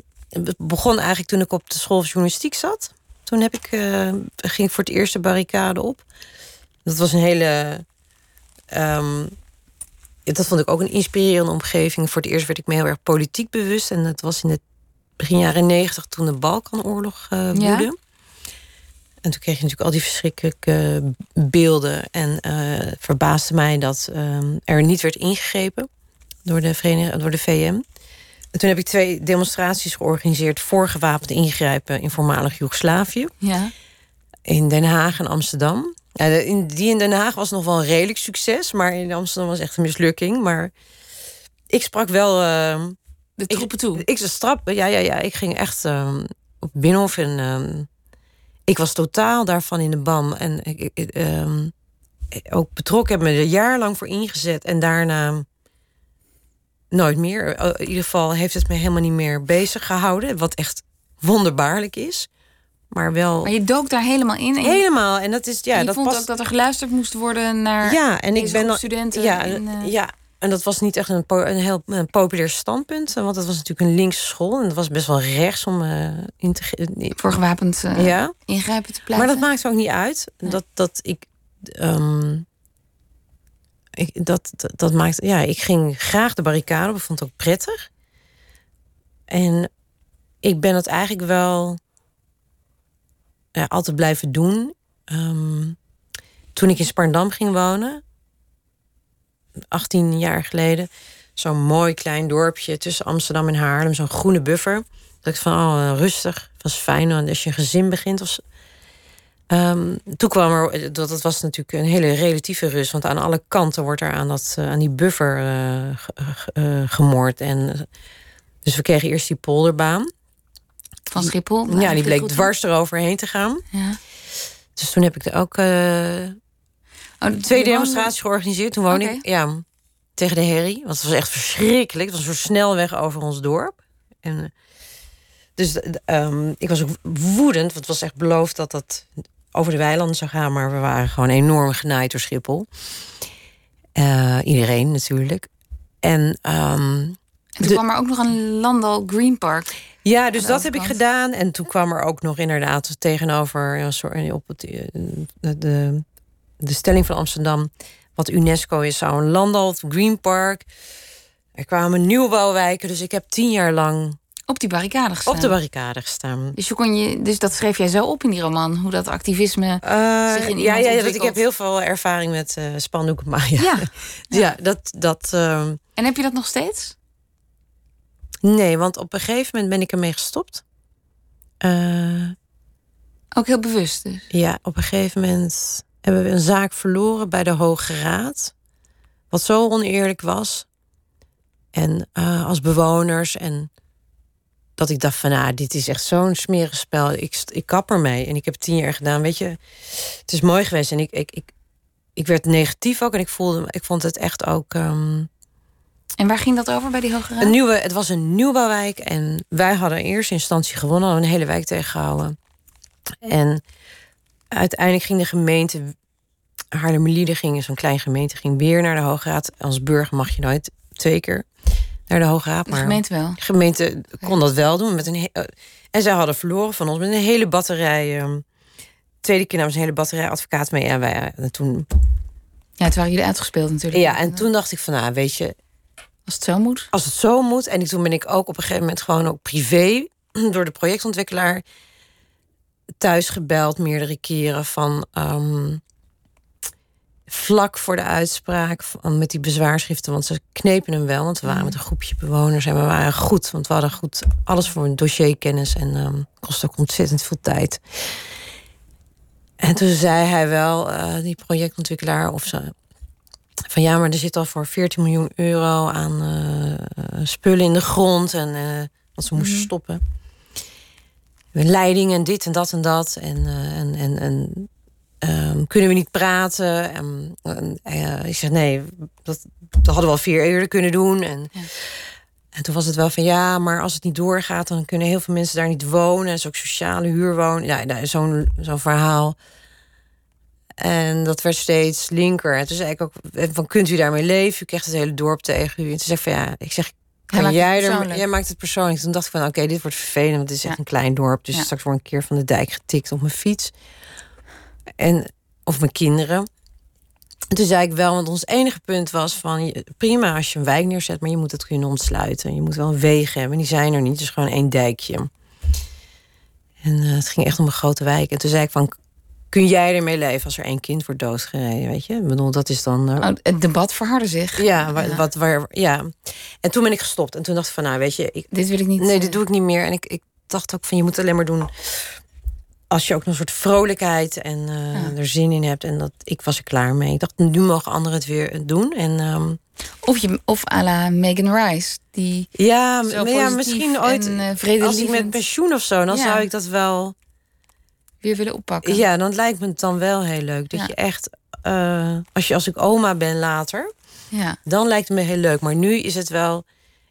het begon eigenlijk toen ik op de school van journalistiek zat. Toen heb ik, eh, ging ik voor het eerst de barricade op. Dat was een hele... ehm, ja, dat vond ik ook een inspirerende omgeving. Voor het eerst werd ik me heel erg politiek bewust. En dat was in de begin jaren negentig toen de Balkanoorlog eh woedde. En toen kreeg je natuurlijk al die verschrikkelijke beelden. En uh, verbaasde mij dat uh, er niet werd ingegrepen door de, Vereniging, door de VM. En toen heb ik twee demonstraties georganiseerd voor gewapend ingrijpen in voormalig Joegoslavië. Ja. In Den Haag en Amsterdam. Ja, in, die in Den Haag was nog wel een redelijk succes, maar in Amsterdam was echt een mislukking. Maar ik sprak wel. Uh, de troepen toe. Ik, ik strap, ja, ja, ja. Ik ging echt uh, op Binnenhof en uh, ik was totaal daarvan in de bam. En ik, ik ook betrokken, heb me er jarenlang voor ingezet en daarna nooit meer. In ieder geval heeft het me helemaal niet meer bezig gehouden, wat echt wonderbaarlijk is. Maar wel. Maar je dook daar helemaal in. Helemaal. En dat is ja. En je dat vond past... ook dat er geluisterd moest worden naar. Ja, en ik ben studenten. Ja, in, uh... ja, en dat was niet echt een, een heel een populair standpunt. Want het was natuurlijk een linkse school. En dat was best wel rechts om uh, in te Voor gewapend uh, ja. ingrijpen te pleiten. Maar dat maakt ook niet uit. Nee. Dat, dat ik. Um, ik, dat, dat, maakt. Ja, ik ging graag de barricade op. Ik vond het ook prettig. En ik ben het eigenlijk wel altijd blijven doen. Um, toen ik in Sparndam ging wonen, 18 jaar geleden, zo'n mooi klein dorpje tussen Amsterdam en Haarlem, zo'n groene buffer. Dat ik van oh, rustig, was fijn als je een gezin begint. Um, toen kwam er, dat, dat was natuurlijk een hele relatieve rust, want aan alle kanten wordt er aan, dat, aan die buffer uh, uh, gemoord. En, dus we kregen eerst die polderbaan. Van Schiphol? Ja, die bleek dwars eroverheen te gaan. Ja. Dus toen heb ik er ook uh, oh, twee demonstraties georganiseerd. Toen woonde okay. ik ja, tegen de herrie. Want het was echt verschrikkelijk. Het was een snelweg over ons dorp. En, dus um, ik was ook woedend. Want het was echt beloofd dat dat over de weilanden zou gaan. Maar we waren gewoon enorm genaaid door Schiphol. Uh, iedereen natuurlijk. En... Um, en toen de, kwam er ook nog een Landal Green Park. Ja, dus dat heb ik gedaan. En toen kwam er ook nog inderdaad tegenover ja, sorry, op het, de, de, de stelling van Amsterdam. Wat UNESCO is, zou een Landal Green Park. Er kwamen nieuwbouwwijken. Dus ik heb tien jaar lang. Op die barricade gestaan. Op de barricade gestaan. Dus, je kon je, dus dat schreef jij zo op in die roman, hoe dat activisme uh, zich in Ja, ja, ja ik heb heel veel ervaring met uh, spandoeken. Maar ja, ja. ja. [laughs] ja dat. dat uh, en heb je dat nog steeds? Nee, want op een gegeven moment ben ik ermee gestopt. Uh, Ook heel bewust dus? Ja, op een gegeven moment hebben we een zaak verloren bij de Hoge Raad. Wat zo oneerlijk was. En als bewoners. En dat ik dacht van, nou, dit is echt zo'n smerig spel. Ik, ik kap ermee. En ik heb tien jaar gedaan. Weet je, het is mooi geweest. En ik, ik, ik, ik werd negatief ook. En ik voelde, ik vond het echt ook... Um, en waar ging dat over bij die Hoge Raad? Een nieuwe, het was een nieuwbouwwijk. En wij hadden in eerste instantie gewonnen. Hadden een hele wijk tegengehouden. En uiteindelijk ging de gemeente... Haarlemmerlieden ging, zo'n klein gemeente, ging weer naar de Hoge Raad. Als burger mag je nooit twee keer naar de Hoge Raad. Maar de gemeente wel? De gemeente kon dat wel doen. Met een en zij hadden verloren van ons met een hele batterij... Um, tweede keer namens een hele batterij advocaat mee. En wij en toen... Ja, het waren jullie uitgespeeld natuurlijk. Ja, en toen dacht ik van, nou, weet je... Als het zo moet? Als het zo moet. En toen ben ik ook op een gegeven moment gewoon ook privé... [clears throat] door de projectontwikkelaar thuis gebeld meerdere keren van... Um, vlak voor de uitspraak van, met die bezwaarschriften... want ze knepen hem wel, want we waren met een groepje bewoners... en we waren goed, want we hadden goed alles voor een dossierkennis... en um, kost ook ontzettend veel tijd. En toen zei hij wel, uh, die projectontwikkelaar... of ze, van ja, maar er zit al voor 14 miljoen euro aan uh, spullen in de grond... en uh, want ze moesten mm. stoppen. Leiding en dit en dat en dat. En, en, en, en um, kunnen we niet praten? En, en uh, ik zeg nee, dat, dat hadden we al vier eerder kunnen doen. En, ja. en toen was het wel van ja, maar als het niet doorgaat, dan kunnen heel veel mensen daar niet wonen. En is ook sociale huurwonen. Ja, nou, zo'n zo'n verhaal. En dat werd steeds linker. En toen zei ik ook: van, kunt u daarmee leven? U krijgt het hele dorp tegen u. En toen zei ik van ja, ik zeg. Kan jij, er, jij maakt het persoonlijk. Toen dacht ik van oké, okay, dit wordt vervelend, want het is echt Ja. een klein dorp. Dus Ja. straks word ik een keer van de dijk getikt op mijn fiets. En, of mijn kinderen. En toen zei ik wel, want ons enige punt was van... prima als je een wijk neerzet, maar je moet het kunnen ontsluiten. Je moet wel een wegen hebben, die zijn er niet. Dus gewoon één dijkje. En eh, het ging echt om een grote wijk. En toen zei ik van, kun jij ermee leven als er één kind wordt doodgereden, weet je? Ik bedoel, dat is dan... Uh... het debat verhardde zich. Ja, wat, wat, waar, ja. En toen ben ik gestopt. En toen dacht ik van, nou, weet je... Ik, dit wil ik niet... Nee, dit doe ik niet meer. En ik, ik dacht ook van, je moet alleen maar doen... als je ook een soort vrolijkheid en uh, er zin in hebt. En dat, ik was er klaar mee. Ik dacht, nu mogen anderen het weer doen. En... Um, of, je, of à la Megan Rice, die ja, ja misschien ooit en, uh, als ik met pensioen of zo, dan Ja. zou ik dat wel weer willen oppakken. Ja, dan lijkt me het dan wel heel leuk dat je echt, eh, als je als ik oma ben later, Ja. dan lijkt het me heel leuk. Maar nu is het wel,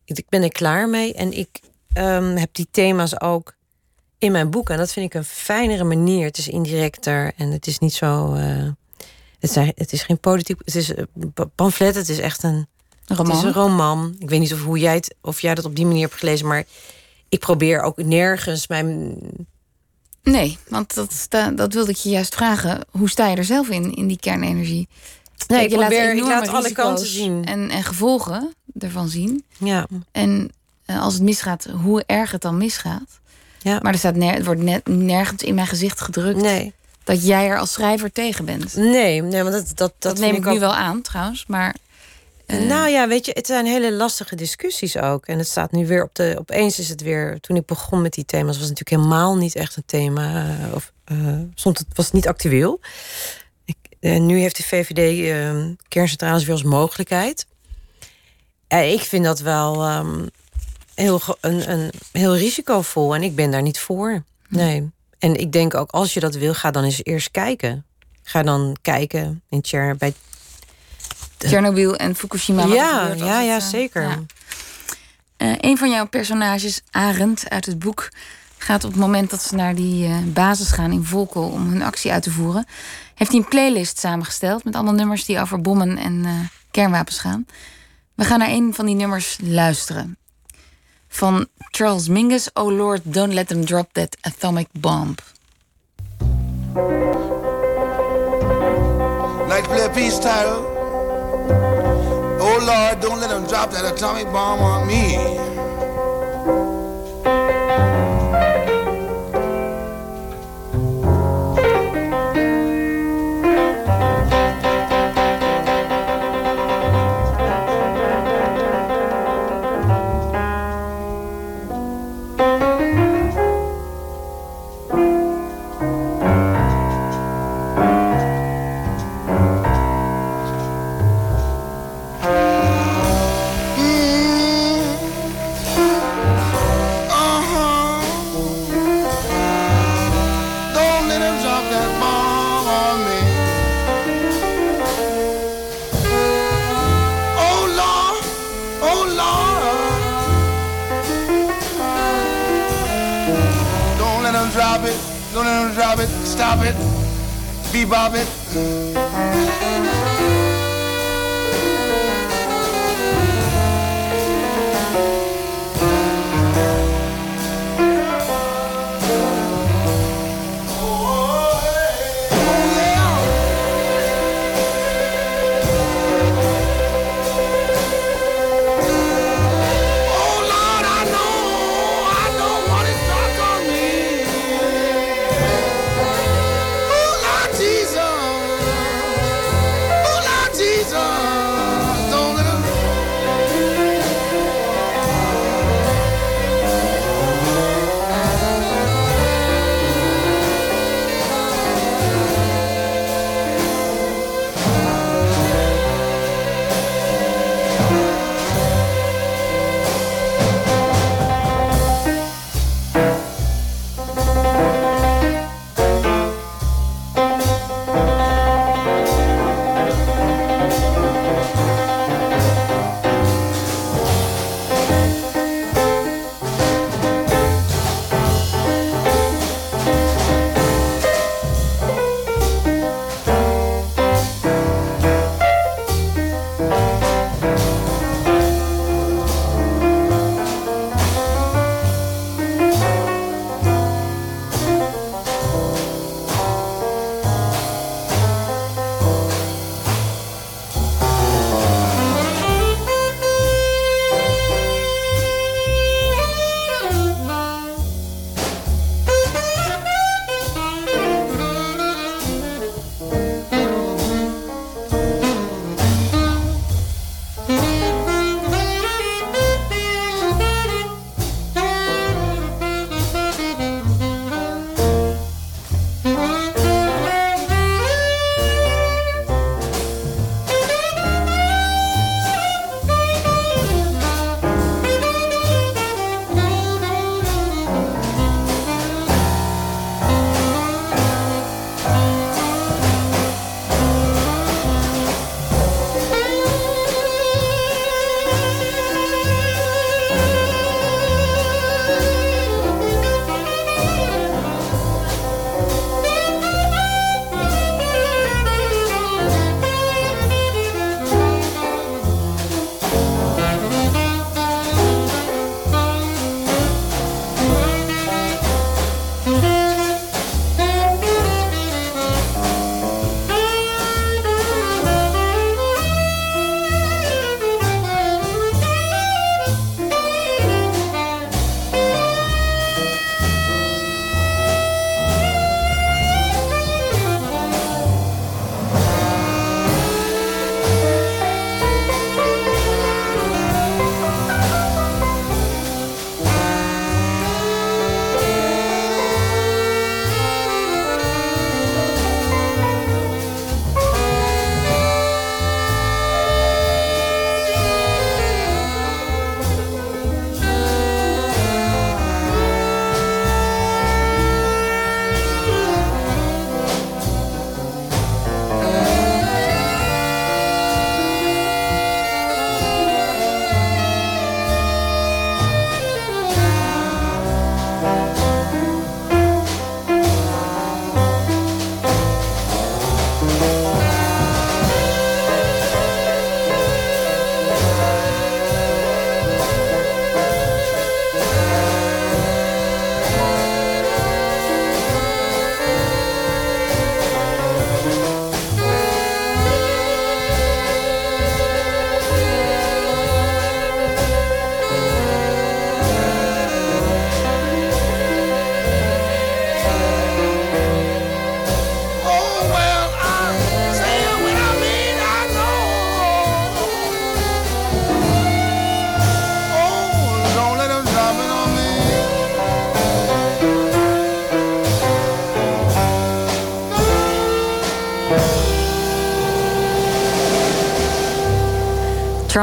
ik, ik ben er klaar mee en ik ehm, heb die thema's ook in mijn boek en dat vind ik een fijnere manier. Het is indirecter en het is niet zo. eh, het, zijn, het is geen politiek. Het is een pamflet. Het is echt een Een Het is roman. een roman. Ik weet niet of, hoe jij het, of jij dat op die manier hebt gelezen, maar ik probeer ook nergens mijn. Nee, want dat, dat wilde ik je juist vragen. Hoe sta je er zelf in, in die kernenergie? Nee, Kijk, ik probeer- ik laat alle kanten zien. En, en gevolgen ervan zien. Ja, En eh, als het misgaat, hoe erg het dan misgaat. Ja. Maar er staat ner het wordt net nergens in mijn gezicht gedrukt nee. dat jij er als schrijver tegen bent. Nee, nee, want dat, dat, dat, neem ik ook- nu wel aan, trouwens. Maar eh, Nou ja, weet je, het zijn hele lastige discussies ook. En het staat nu weer op de. Opeens is het weer. Toen ik begon met die thema's, was het natuurlijk helemaal niet echt een thema. eh, Of stond het was niet actueel. Ik, nu heeft de VVD eh, kerncentrales weer als mogelijkheid. Ik vind dat wel ehm, heel, een, een, heel risicovol. En ik ben daar niet voor. Nee. En ik denk ook, als je dat wil, ga dan eens eerst kijken. Ga dan kijken in Tjer, bij Tsjernobyl en Fukushima. ja, gebeurt ja, het, ja, eh, zeker. ja. Eh, een van jouw personages, Arend, uit het boek... gaat op het moment dat ze naar die eh, basis gaan in Volkel... om hun actie uit te voeren... heeft hij een playlist samengesteld... met allemaal nummers die over bommen en kernwapens gaan. We gaan naar een van die nummers luisteren. Van Charles Mingus... Oh Lord, don't let them drop that atomic bomb. Like play a peace title. Oh Lord, don't let them drop that atomic bomb on me. Bebop.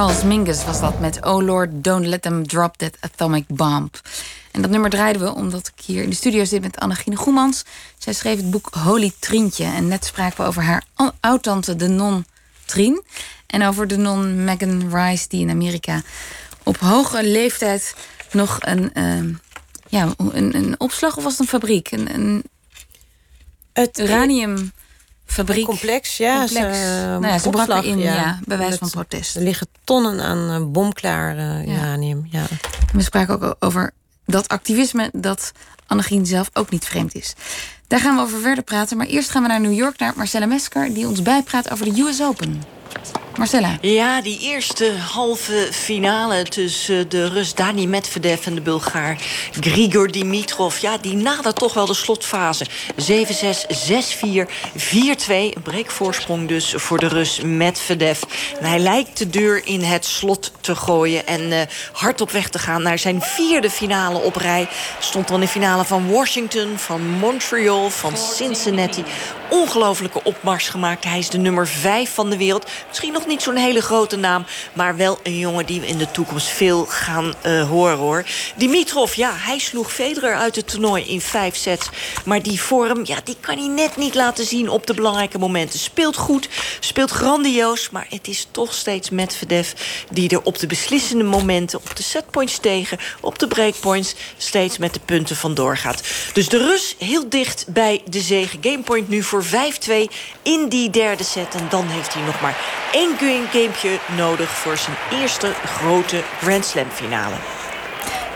Charles Mingus was dat met Oh Lord, don't let them drop that atomic bomb. En dat nummer draaiden we omdat ik hier in de studio zit met Annegine Goemans. Zij schreef het boek Holy Trientje. En net spraken we over haar oudtante, de non Trien. En over de non Megan Rice, die in Amerika op hoge leeftijd nog een, uh, ja, een, een opslag of was het een fabriek? Een, een het uranium fabriek. complex, ja. Complex. Ze, nou ja, ze opslag, in, ja, ja. bij wijze van protest. Er liggen tonnen aan eh, bomklaar eh, Ja. uranium. Ja. We spraken ook over dat activisme dat Annegien zelf ook niet vreemd is. Daar gaan we over verder praten. Maar eerst gaan we naar New York, naar Marcella Mesker... die ons bijpraat over de US Open. Marcella. Ja, die eerste halve finale tussen de Rus Dani Medvedev en de Bulgaar Grigor Dimitrov. Ja, die nadert toch wel de slotfase. 7-6, 6-4, 4-2. Een breekvoorsprong dus voor de Rus Medvedev. En hij lijkt de deur in het slot te gooien en eh, hard op weg te gaan naar zijn vierde finale op rij. Stond dan in finale van Washington, van Montreal, van Cincinnati. Ongelofelijke opmars gemaakt. Hij is de nummer 5 van de wereld. Misschien nog niet zo'n hele grote naam, maar wel een jongen die we in de toekomst veel gaan eh, horen hoor. Dimitrov, ja, hij sloeg Federer uit het toernooi in vijf sets. Maar die vorm, ja, die kan hij net niet laten zien op de belangrijke momenten. Speelt goed, speelt grandioos, maar het is toch steeds Medvedev die er op de beslissende momenten, op de setpoints tegen, op de breakpoints, steeds met de punten vandoor gaat. Dus de Rus heel dicht bij de zege. Gamepoint nu voor 5-2 in die derde set. En dan heeft hij nog maar één gamepje nodig voor zijn eerste grote Grand Slam finale.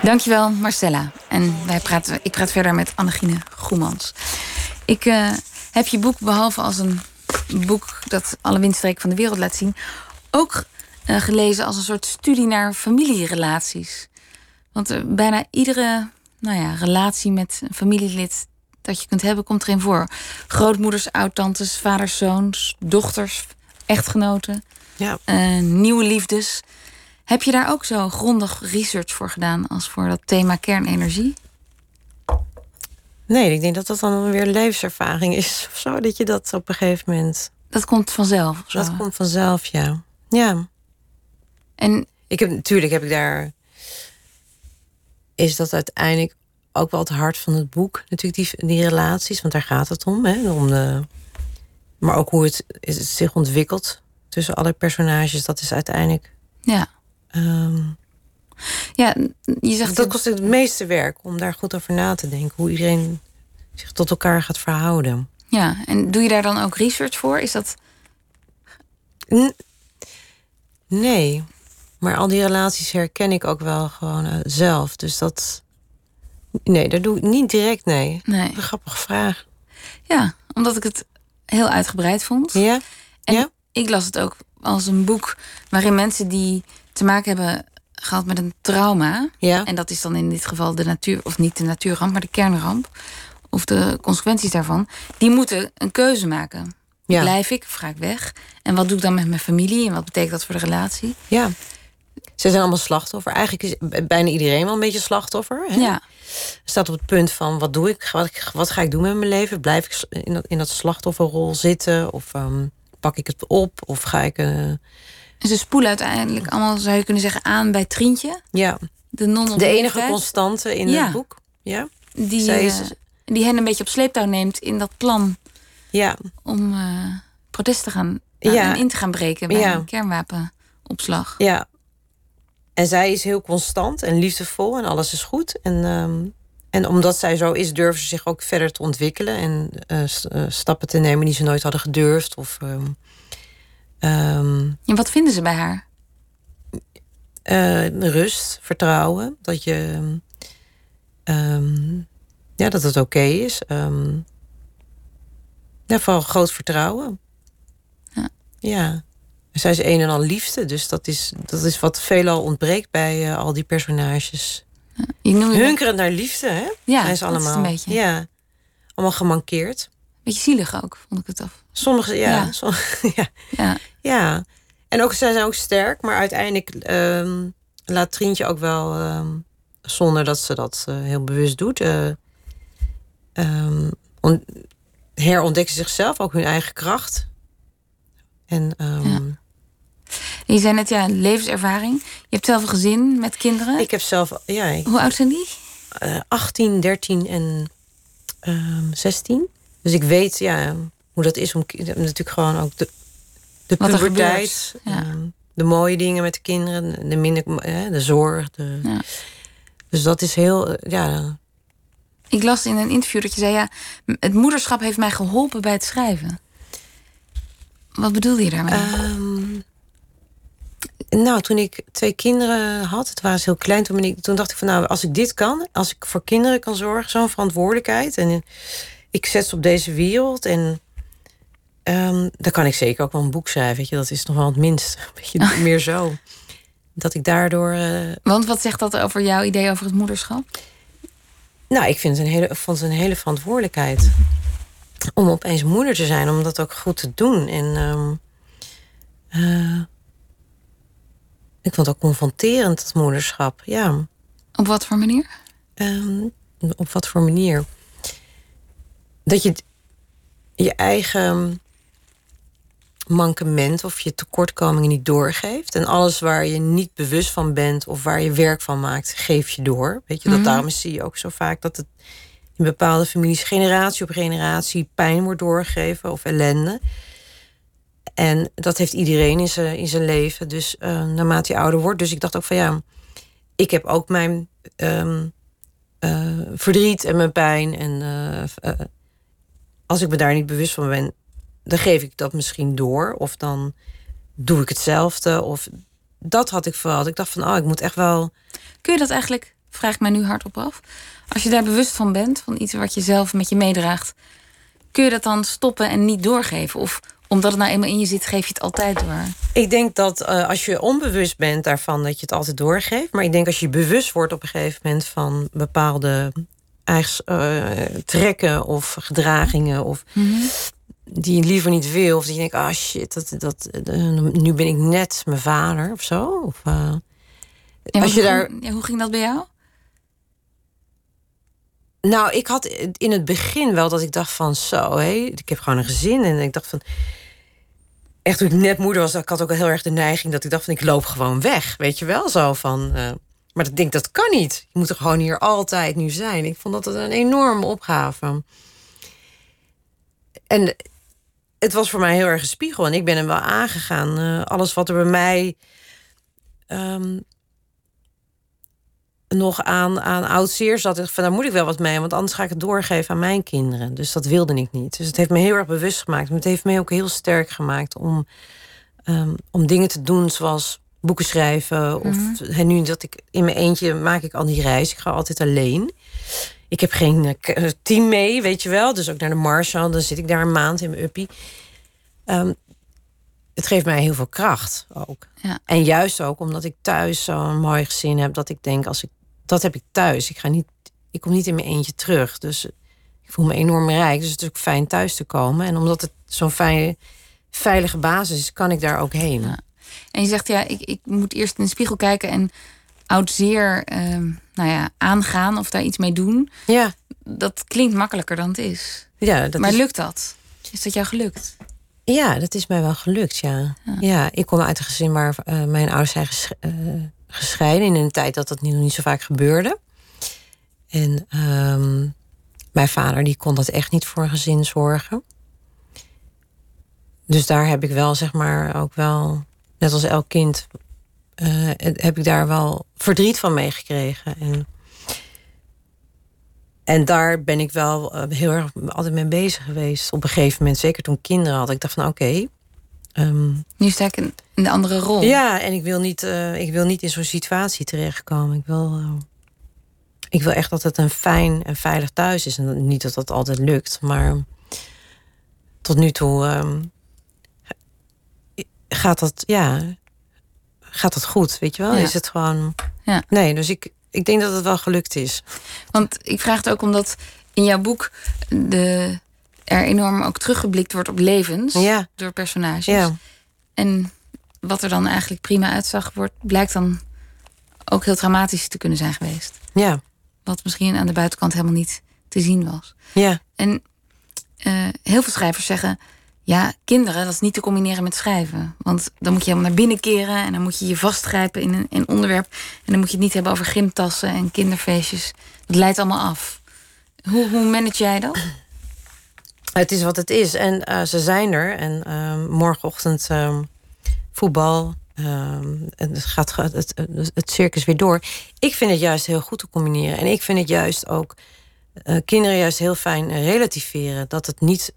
Dankjewel, Marcella. En wij praten, ik praat verder met Annegine Goemans. Ik eh, heb je boek, behalve als een boek dat alle windstreken van de wereld laat zien... ook eh, gelezen als een soort studie naar familierelaties. Want eh, bijna iedere nou ja, relatie met een familielid dat je kunt hebben, komt erin voor. Grootmoeders, oudtantes, vaders, zoons, dochters, echtgenoten, Ja. nieuwe liefdes. Heb je daar ook zo grondig research voor gedaan als voor dat thema kernenergie? Nee, ik denk dat dat dan weer levenservaring is. [laughs] Of zo, dat je dat op een gegeven moment... Dat komt vanzelf. Zo. Dat komt vanzelf, ja. Ja. En Ik heb, natuurlijk heb ik daar... Is dat uiteindelijk ook wel het hart van het boek. Natuurlijk die, die relaties, want daar gaat het om. Hè? om de, maar ook hoe het, zich ontwikkelt tussen alle personages. Dat is uiteindelijk... ja, ehm, ja je zegt dat kost het meeste werk om daar goed over na te denken. Hoe iedereen zich tot elkaar gaat verhouden. Ja, en doe je daar dan ook research voor? Is dat. N- nee, maar al die relaties herken ik ook wel gewoon eh, zelf. Dus dat. Nee, dat doe ik niet direct, nee. Nee. Een grappige vraag. Ja, omdat ik het heel uitgebreid vond. Ja? En ja? ik las het ook als een boek waarin mensen die te maken hebben gehad met een trauma. Ja. En dat is dan in dit geval de natuur, of niet de natuurramp, maar de kernramp. Of de consequenties daarvan. Die moeten een keuze maken. Ja. Blijf ik of ga ik weg? En wat doe ik dan met mijn familie? En wat betekent dat voor de relatie? Ja. Ze zijn allemaal slachtoffer. Eigenlijk is bijna iedereen wel een beetje slachtoffer. Hè? Ja, Staat op het punt van wat doe ik? Wat, wat ga ik doen met mijn leven? Blijf ik in dat, in dat slachtofferrol zitten? Of ehm, pak ik het op? Of ga ik. eh, en ze spoelen uiteindelijk allemaal, zou je kunnen zeggen, aan bij Trientje. ja, De non de enige constante in Ja. het boek. Ja. Die, Zij eh, die hen een beetje op sleeptouw neemt in dat plan Ja. om eh, protest te gaan Ja. en in te gaan breken bij Ja. een kernwapenopslag. Ja. En zij is heel constant en liefdevol en alles is goed. En, ehm, en omdat zij zo is, durven ze zich ook verder te ontwikkelen en eh, eh, stappen te nemen die ze nooit hadden gedurfd. Of, ehm, ehm, En wat vinden ze bij haar? eh, rust, vertrouwen, dat je ja, dat het oké is. Ja, vooral groot vertrouwen. Ja. ja. En Zij is een en al liefde, dus dat is, dat is wat veelal ontbreekt bij eh, al die personages. Je noemde Hunkerend naar liefde, hè? Ja, Zijn ze allemaal. een beetje. Ja, allemaal gemankeerd. beetje zielig ook, vond ik het af. Sommige, ja. Ja. [laughs] ja. Ja, Ja, en ook, zij zijn ook sterk, maar uiteindelijk ehm, laat Trientje ook wel, ehm, zonder dat ze dat eh, heel bewust doet, on- herontdekken ze zichzelf, ook hun eigen kracht. En Ja. En je zei net, ja, levenservaring. Je hebt zelf een gezin met kinderen. Ik heb zelf, ja, ik- Hoe oud zijn die? eh, 18, 13 en ehm 16. Dus ik weet ja, hoe dat is om natuurlijk gewoon ook de, de Wat er puberteit. ja. ehm, de mooie dingen met de kinderen, de minder, de zorg. De, Ja. Dus dat is heel, eh, ja, Ik las in een interview dat je zei, ja, het moederschap heeft mij geholpen bij het schrijven. Wat bedoelde je daarmee? Ehm, nou, toen ik twee kinderen had, het waren ze heel klein, toen, ben ik, toen dacht ik van nou, als ik dit kan, als ik voor kinderen kan zorgen, zo'n verantwoordelijkheid. En ik zet ze op deze wereld en ehm, dan kan ik zeker ook wel een boek schrijven. Weet je, dat is nog wel het minst. [laughs] Weet je, [laughs] meer zo. Dat ik daardoor. eh, Want wat zegt dat over jouw idee over het moederschap? nou, ik vind het een hele, vond het een hele verantwoordelijkheid. Om opeens moeder te zijn, om dat ook goed te doen. En ehm, eh, ik vond het ook confronterend, dat moederschap. Ja, Op wat voor manier? Ehm, op wat voor manier? Dat je je eigen mankement of je tekortkomingen niet doorgeeft. En alles waar je niet bewust van bent of waar je werk van maakt, geef je door. Weet je, dat Mhm. daarom zie je ook zo vaak dat het in bepaalde families generatie op generatie pijn wordt doorgegeven of ellende. En dat heeft iedereen in zijn, in zijn leven. Dus eh, naarmate je ouder wordt. Dus ik dacht ook van ja, ik heb ook mijn ehm, eh, verdriet en mijn pijn. En eh, als ik me daar niet bewust van ben, dan geef ik dat misschien door. Of dan doe ik hetzelfde. Of dat had ik vooral. Ik dacht van, oh, ik moet echt wel. Kun je dat eigenlijk, vraag ik mij nu hardop af, als je daar bewust van bent, van iets wat je zelf met je meedraagt, kun je dat dan stoppen en niet doorgeven? Of omdat het nou eenmaal in je zit, geef je het altijd door? Ik denk dat eh, als je onbewust bent daarvan, dat je het altijd doorgeeft. Maar ik denk als je bewust wordt op een gegeven moment van bepaalde eigens, eh, trekken of gedragingen. Of die je liever niet wil. Of die je denkt, ah shit, dat, dat, eh, nu ben ik net mijn vader of zo. Of, Ja, als je daar. ja, hoe ging dat bij jou? Nou, ik had in het begin wel dat ik dacht van zo, hé, ik heb gewoon een gezin. En ik dacht van. Echt toen ik net moeder was, ik had ook heel erg de neiging dat ik dacht van ik loop gewoon weg. Weet je wel, zo van. eh, maar ik denk dat kan niet. Je moet er gewoon hier altijd nu zijn. Ik vond dat een enorme opgave. En het was voor mij heel erg een spiegel. En ik ben hem wel aangegaan. Eh, alles wat er bij mij ehm, nog aan, aan oud zeer zat. Ik van, daar moet ik wel wat mee. Want anders ga ik het doorgeven aan mijn kinderen. Dus dat wilde ik niet. Dus het heeft me heel erg bewust gemaakt. Maar het heeft me ook heel sterk gemaakt om, ehm, om dingen te doen zoals boeken schrijven. Of en nu dat ik in mijn eentje maak ik al die reis. Ik ga altijd alleen. Ik heb geen eh, eh, team mee, weet je wel. Dus ook naar de Marshall. Dan zit ik daar een maand in mijn uppie. Ehm, het geeft mij heel veel kracht ook. Ja. En juist ook omdat ik thuis zo'n mooi gezin heb... dat ik denk, als ik, dat heb ik thuis. Ik, ga niet, ik kom niet in mijn eentje terug. Dus ik voel me enorm rijk. Dus het is ook fijn thuis te komen. En omdat het zo'n fijne, veilige basis is... kan ik daar ook heen. Ja. En je zegt, ja, ik, ik moet eerst in de spiegel kijken en oud zeer ehm, nou ja, aangaan of daar iets mee doen. Ja, Dat klinkt makkelijker dan het is. ja, dat maar is, lukt dat? Is dat jou gelukt? ja, dat is mij wel gelukt, ja. Ja, ik kom uit een gezin waar eh, mijn ouders zijn ges- eh, gescheiden... in een tijd dat dat nog niet zo vaak gebeurde. En ehm, mijn vader die kon dat echt niet voor een gezin zorgen. Dus daar heb ik wel, zeg maar, ook wel... net als elk kind... eh, heb ik daar wel verdriet van meegekregen. En, en daar ben ik wel eh, heel erg altijd mee bezig geweest. Op een gegeven moment, zeker toen kinderen had. Ik dacht van, oké... ehm, Nu sta ik in in de andere rol. ja, en ik wil niet, eh, ik wil niet in zo'n situatie terechtkomen. Ik wil, eh, ik wil echt dat het een fijn en veilig thuis is. En niet dat dat altijd lukt, maar tot nu toe ehm, gaat dat, ja, gaat dat goed, weet je wel? Ja. Is het gewoon. Ja. Nee, dus ik, ik denk dat het wel gelukt is. Want ik vraag het ook omdat in jouw boek de, er enorm ook teruggeblikt wordt op levens Ja. door personages. Ja, En wat er dan eigenlijk prima uitzag, wordt, blijkt dan ook heel traumatisch te kunnen zijn geweest. ja, Wat misschien aan de buitenkant helemaal niet te zien was. ja, En eh, heel veel schrijvers zeggen: Ja, kinderen, dat is niet te combineren met schrijven. Want dan moet je helemaal naar binnen keren en dan moet je je vastgrijpen in een, in een onderwerp. En dan moet je het niet hebben over gymtassen en kinderfeestjes. Dat leidt allemaal af. Hoe, hoe manage jij dat? Het is wat het is. En eh, ze zijn er. En ehm, morgenochtend ehm, voetbal. ehm, en het gaat het, het, circus weer door. Ik vind het juist heel goed te combineren. En ik vind het juist ook eh, kinderen juist heel fijn relativeren. Dat het niet.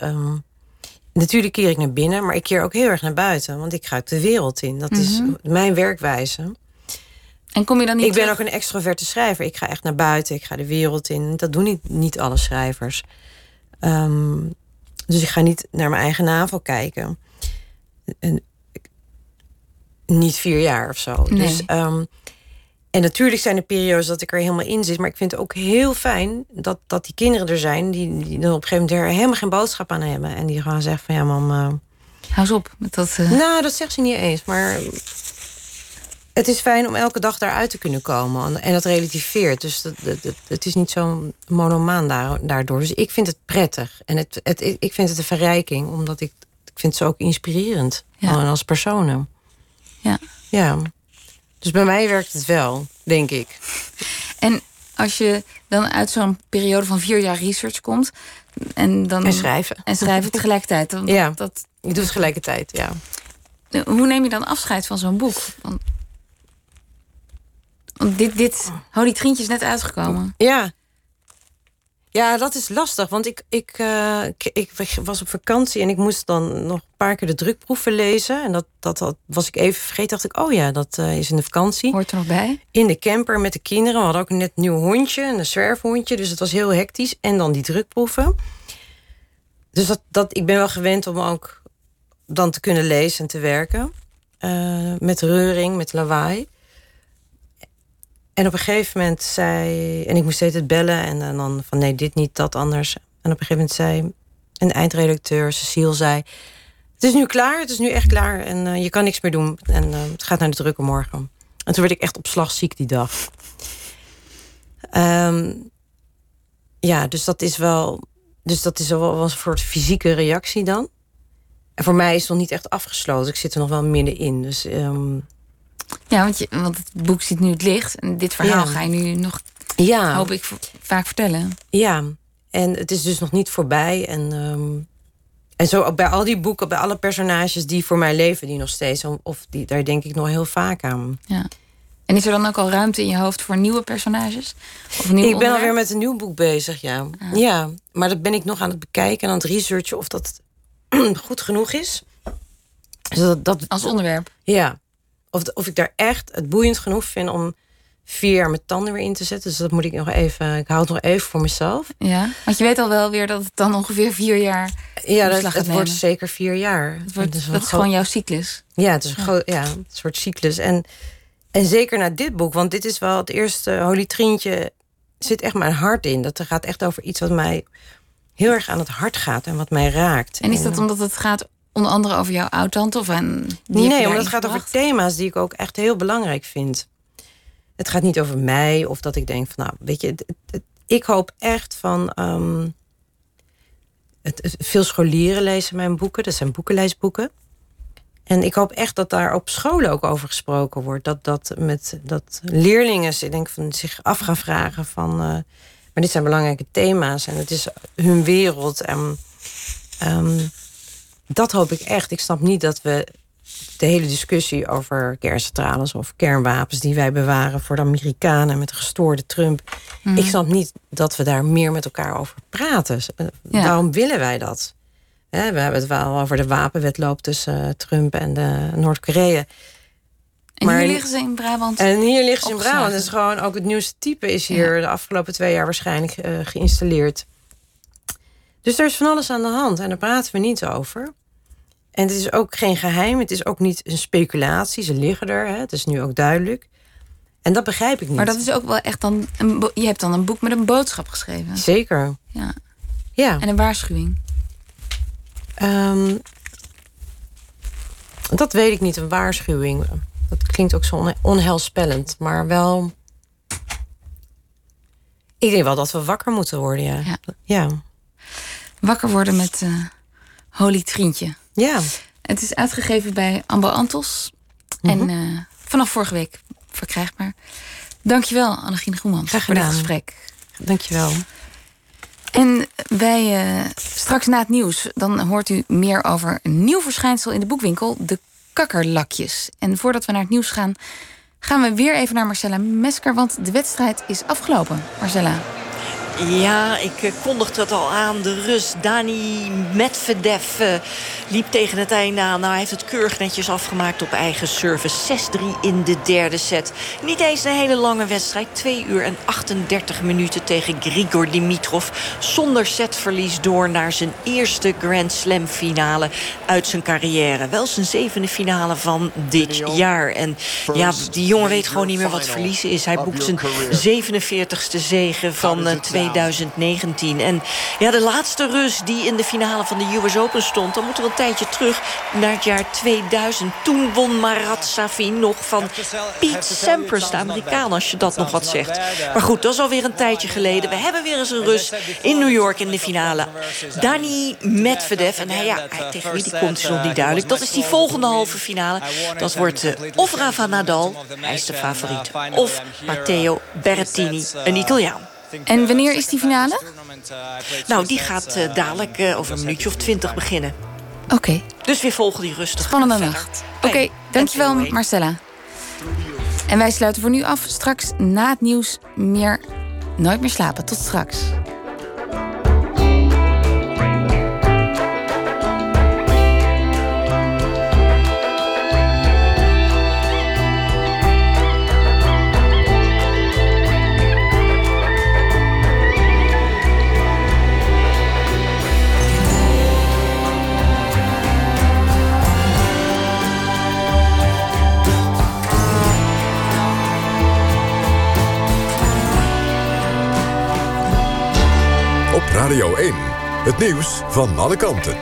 natuurlijk keer ik naar binnen, maar ik keer ook heel erg naar buiten. Want ik ga ook de wereld in. Dat is mijn werkwijze. En kom je dan niet Ik ben terug- ook een extroverte schrijver. Ik ga echt naar buiten, ik ga de wereld in. Dat doen niet, niet alle schrijvers. Ehm, dus ik ga niet naar mijn eigen navel kijken. En, niet vier jaar of zo. Nee. Dus, ehm, en natuurlijk zijn er periodes dat ik er helemaal in zit. Maar ik vind het ook heel fijn dat, dat die kinderen er zijn... die, die dan op een gegeven moment er helemaal geen boodschap aan hebben. En die gaan zeggen van ja, mam... eh, Hou eens op met dat... eh, nou, dat zegt ze niet eens. Maar het is fijn om elke dag daaruit te kunnen komen. En dat relativeert. Dus dat, dat, dat- het is niet zo monomaan daar, daardoor. Dus ik vind het prettig. En het, het, ik vind het een verrijking. Omdat ik, ik vind ze ook inspirerend. Ja. Gewoon als personen. Ja. Ja. Dus bij mij werkt het wel, denk ik. En als je dan uit zo'n periode van vier jaar research komt... En, dan, En schrijven. En schrijven [laughs] tegelijkertijd. Dan, Ja. dat, Ik doe het tegelijkertijd, ja. hoe neem je dan afscheid van zo'n boek? Want, want dit, dit Holy Trientje is net uitgekomen. Ja. Ja, dat is lastig. Want ik, ik, eh, ik, ik was op vakantie en ik moest dan nog een paar keer de drukproeven lezen. En dat, dat, dat was ik even vergeten. Dacht ik, oh ja, dat eh, is in de vakantie. Hoort er nog bij? In de camper met de kinderen. We hadden ook net een nieuw hondje, een zwerfhondje. Dus het was heel hectisch. En dan die drukproeven. Dus dat, dat, ik ben wel gewend om ook dan te kunnen lezen en te werken. Eh, met reuring, met lawaai. En op een gegeven moment zei... En ik moest steeds het bellen en, eh, dan van nee, dit niet, dat anders. En op een gegeven moment zei een eindredacteur, Cecile, zei... Het is nu klaar, het is nu echt klaar en eh, je kan niks meer doen. En eh, het gaat naar de drukke morgen. En toen werd ik echt op slag ziek die dag. Ehm, ja, dus dat is wel... Dus dat is wel een soort fysieke reactie dan. En voor mij is het nog niet echt afgesloten. Ik zit er nog wel middenin. Dus ehm, Ja, want, je, want het boek ziet nu het licht. En dit verhaal Ja. ga je nu nog, ja. hoop ik, vaak vertellen. Ja, en het is dus nog niet voorbij. En, ehm, en zo ook bij al die boeken, bij alle personages die voor mij leven, die nog steeds. Of die, daar denk ik nog heel vaak aan. Ja. En is er dan ook al ruimte in je hoofd voor nieuwe personages? Of een nieuw ik ben alweer met een nieuw boek bezig, ja. Ja, maar dat ben ik nog aan het bekijken en aan het researchen of dat [clears throat] goed genoeg is. Dus dat, dat, Als onderwerp? Ja. Of, of ik daar echt het boeiend genoeg vind om vier jaar mijn tanden weer in te zetten. Dus dat moet ik nog even. Ik hou het nog even voor mezelf. Ja, want je weet al wel weer dat het dan ongeveer vier jaar... Ja, dat, het wordt zeker vier jaar. Het wordt, wel dat is gewoon jouw cyclus. Ja, het is een, groot, ja, een soort cyclus. En, en zeker na dit boek, want dit is wel het eerste Holy Trientje, zit echt mijn hart in. Dat er gaat echt over iets wat mij heel erg aan het hart gaat en wat mij raakt. En is dat omdat het gaat onder andere over jouw oud-tante? Of aan, heb je Nee, omdat het gaat over thema's die ik ook echt heel belangrijk vind. Het gaat niet over mij of dat ik denk van, nou, weet je, het- het- het- ik hoop echt van. ehm, het, veel scholieren lezen mijn boeken, dat zijn boekenlijstboeken. En ik hoop echt dat daar op scholen ook over gesproken wordt. Dat, dat, met, dat leerlingen ik denk, van, zich af gaan vragen van. eh, maar dit zijn belangrijke thema's en het is hun wereld. En, ehm, dat hoop ik echt. Ik snap niet dat we de hele discussie over kerncentrales of kernwapens die wij bewaren voor de Amerikanen met de gestoorde Trump. Mhm. Ik snap niet dat we daar meer met elkaar over praten. Eh, Ja. Waarom willen wij dat? We hebben het wel over de wapenwetloop tussen eh, Trump en de Noord-Korea. En maar- hier liggen ze in Brabant. En hier ligt ze in. Brabant. Het is gewoon ook het nieuwste type is hier de afgelopen twee jaar waarschijnlijk eh, geïnstalleerd. Dus er is van alles aan de hand en daar praten we niet over. En het is ook geen geheim, het is ook niet een speculatie. Ze liggen er, hè. het is nu ook duidelijk. En dat begrijp ik niet. maar dat is ook wel echt dan... Een je hebt dan een boek met een boodschap geschreven. Zeker. Ja. Ja. En een waarschuwing. Ehm, dat weet ik niet, een waarschuwing. Dat klinkt ook zo on- onheilspellend, maar wel. Ik denk wel dat we wakker moeten worden, ja. Ja. ja. Wakker worden met eh, Holy Trientje. Ja. Het is uitgegeven bij Amber Antos. En uh, vanaf vorige week verkrijgbaar. Dankjewel, Annegien Graag voor dit gedaan. gesprek. Dankjewel. En wij, uh, straks na het nieuws, dan hoort u meer over een nieuw verschijnsel in de boekwinkel, de kakkerlakjes. En voordat we naar het nieuws gaan, gaan we weer even naar Marcella Mesker, want de wedstrijd is afgelopen. Marcella. Ja, ik uh, kondigde het al aan. De Rus Dani Medvedev uh, liep tegen het einde aan. Nou, hij heeft het keurig netjes afgemaakt op eigen service. 6-3 in de derde set. Niet eens een hele lange wedstrijd. 2 uur en 38 minuten tegen Grigor Dimitrov. Zonder setverlies door naar zijn eerste Grand Slam finale uit zijn carrière. Wel zijn zevende finale van dit jaar. En ja, die jongen weet gewoon niet meer wat verliezen is. Hij boekt zijn 47ste zege van uh, 2019. En ja, de laatste Rus die in de finale van de US Open stond... dan moeten we een tijdje terug naar het jaar 2000. Toen won Marat Safin nog van Pete Sampras, de Amerikaan... als je dat nog wat zegt. Maar goed, dat is alweer een tijdje geleden. We hebben weer eens een Rus in New York in de finale. Dani Medvedev. En hij, ja, hij, tegen wie die komt is nog niet duidelijk. Dat is die volgende halve finale. Dat wordt uh, of Rafa Nadal, hij is de favoriet... of Matteo Berrettini, een Italiaan. En wanneer is die finale? Nou, die gaat uh, dadelijk uh, over een minuutje of twintig beginnen. Oké. Okay. Dus weer volgen die rustig. Spannende nacht. Oké, okay, dankjewel Marcella. En wij sluiten voor nu af. Straks na het nieuws meer Nooit meer slapen. Tot straks. Nieuws van alle kanten.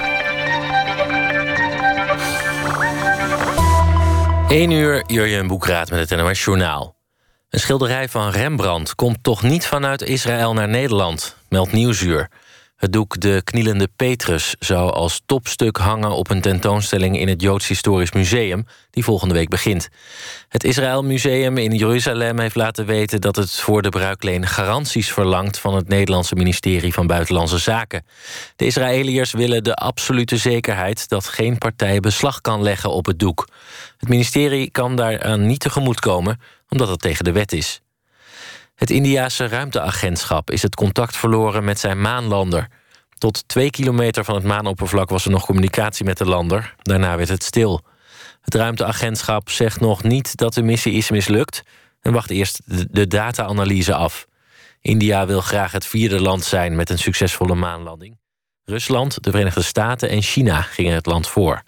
1 uur, Jurjen Boekraat met het NOS Journaal. Een schilderij van Rembrandt komt toch niet vanuit Israël naar Nederland, meldt Nieuwsuur. Het doek De Knielende Petrus zou als topstuk hangen op een tentoonstelling in het Joods Historisch Museum, die volgende week begint. Het Israël Museum in Jeruzalem heeft laten weten dat het voor de bruikleen garanties verlangt van het Nederlandse ministerie van Buitenlandse Zaken. De Israëliërs willen de absolute zekerheid dat geen partij beslag kan leggen op het doek. Het ministerie kan daaraan niet tegemoetkomen, omdat het tegen de wet is. Het Indiase ruimteagentschap is het contact verloren met zijn maanlander. Tot twee kilometer van het maanoppervlak was er nog communicatie met de lander. Daarna werd het stil. Het ruimteagentschap zegt nog niet dat de missie is mislukt... en wacht eerst de data-analyse af. India wil graag het vierde land zijn met een succesvolle maanlanding. Rusland, de Verenigde Staten en China gingen het land voor.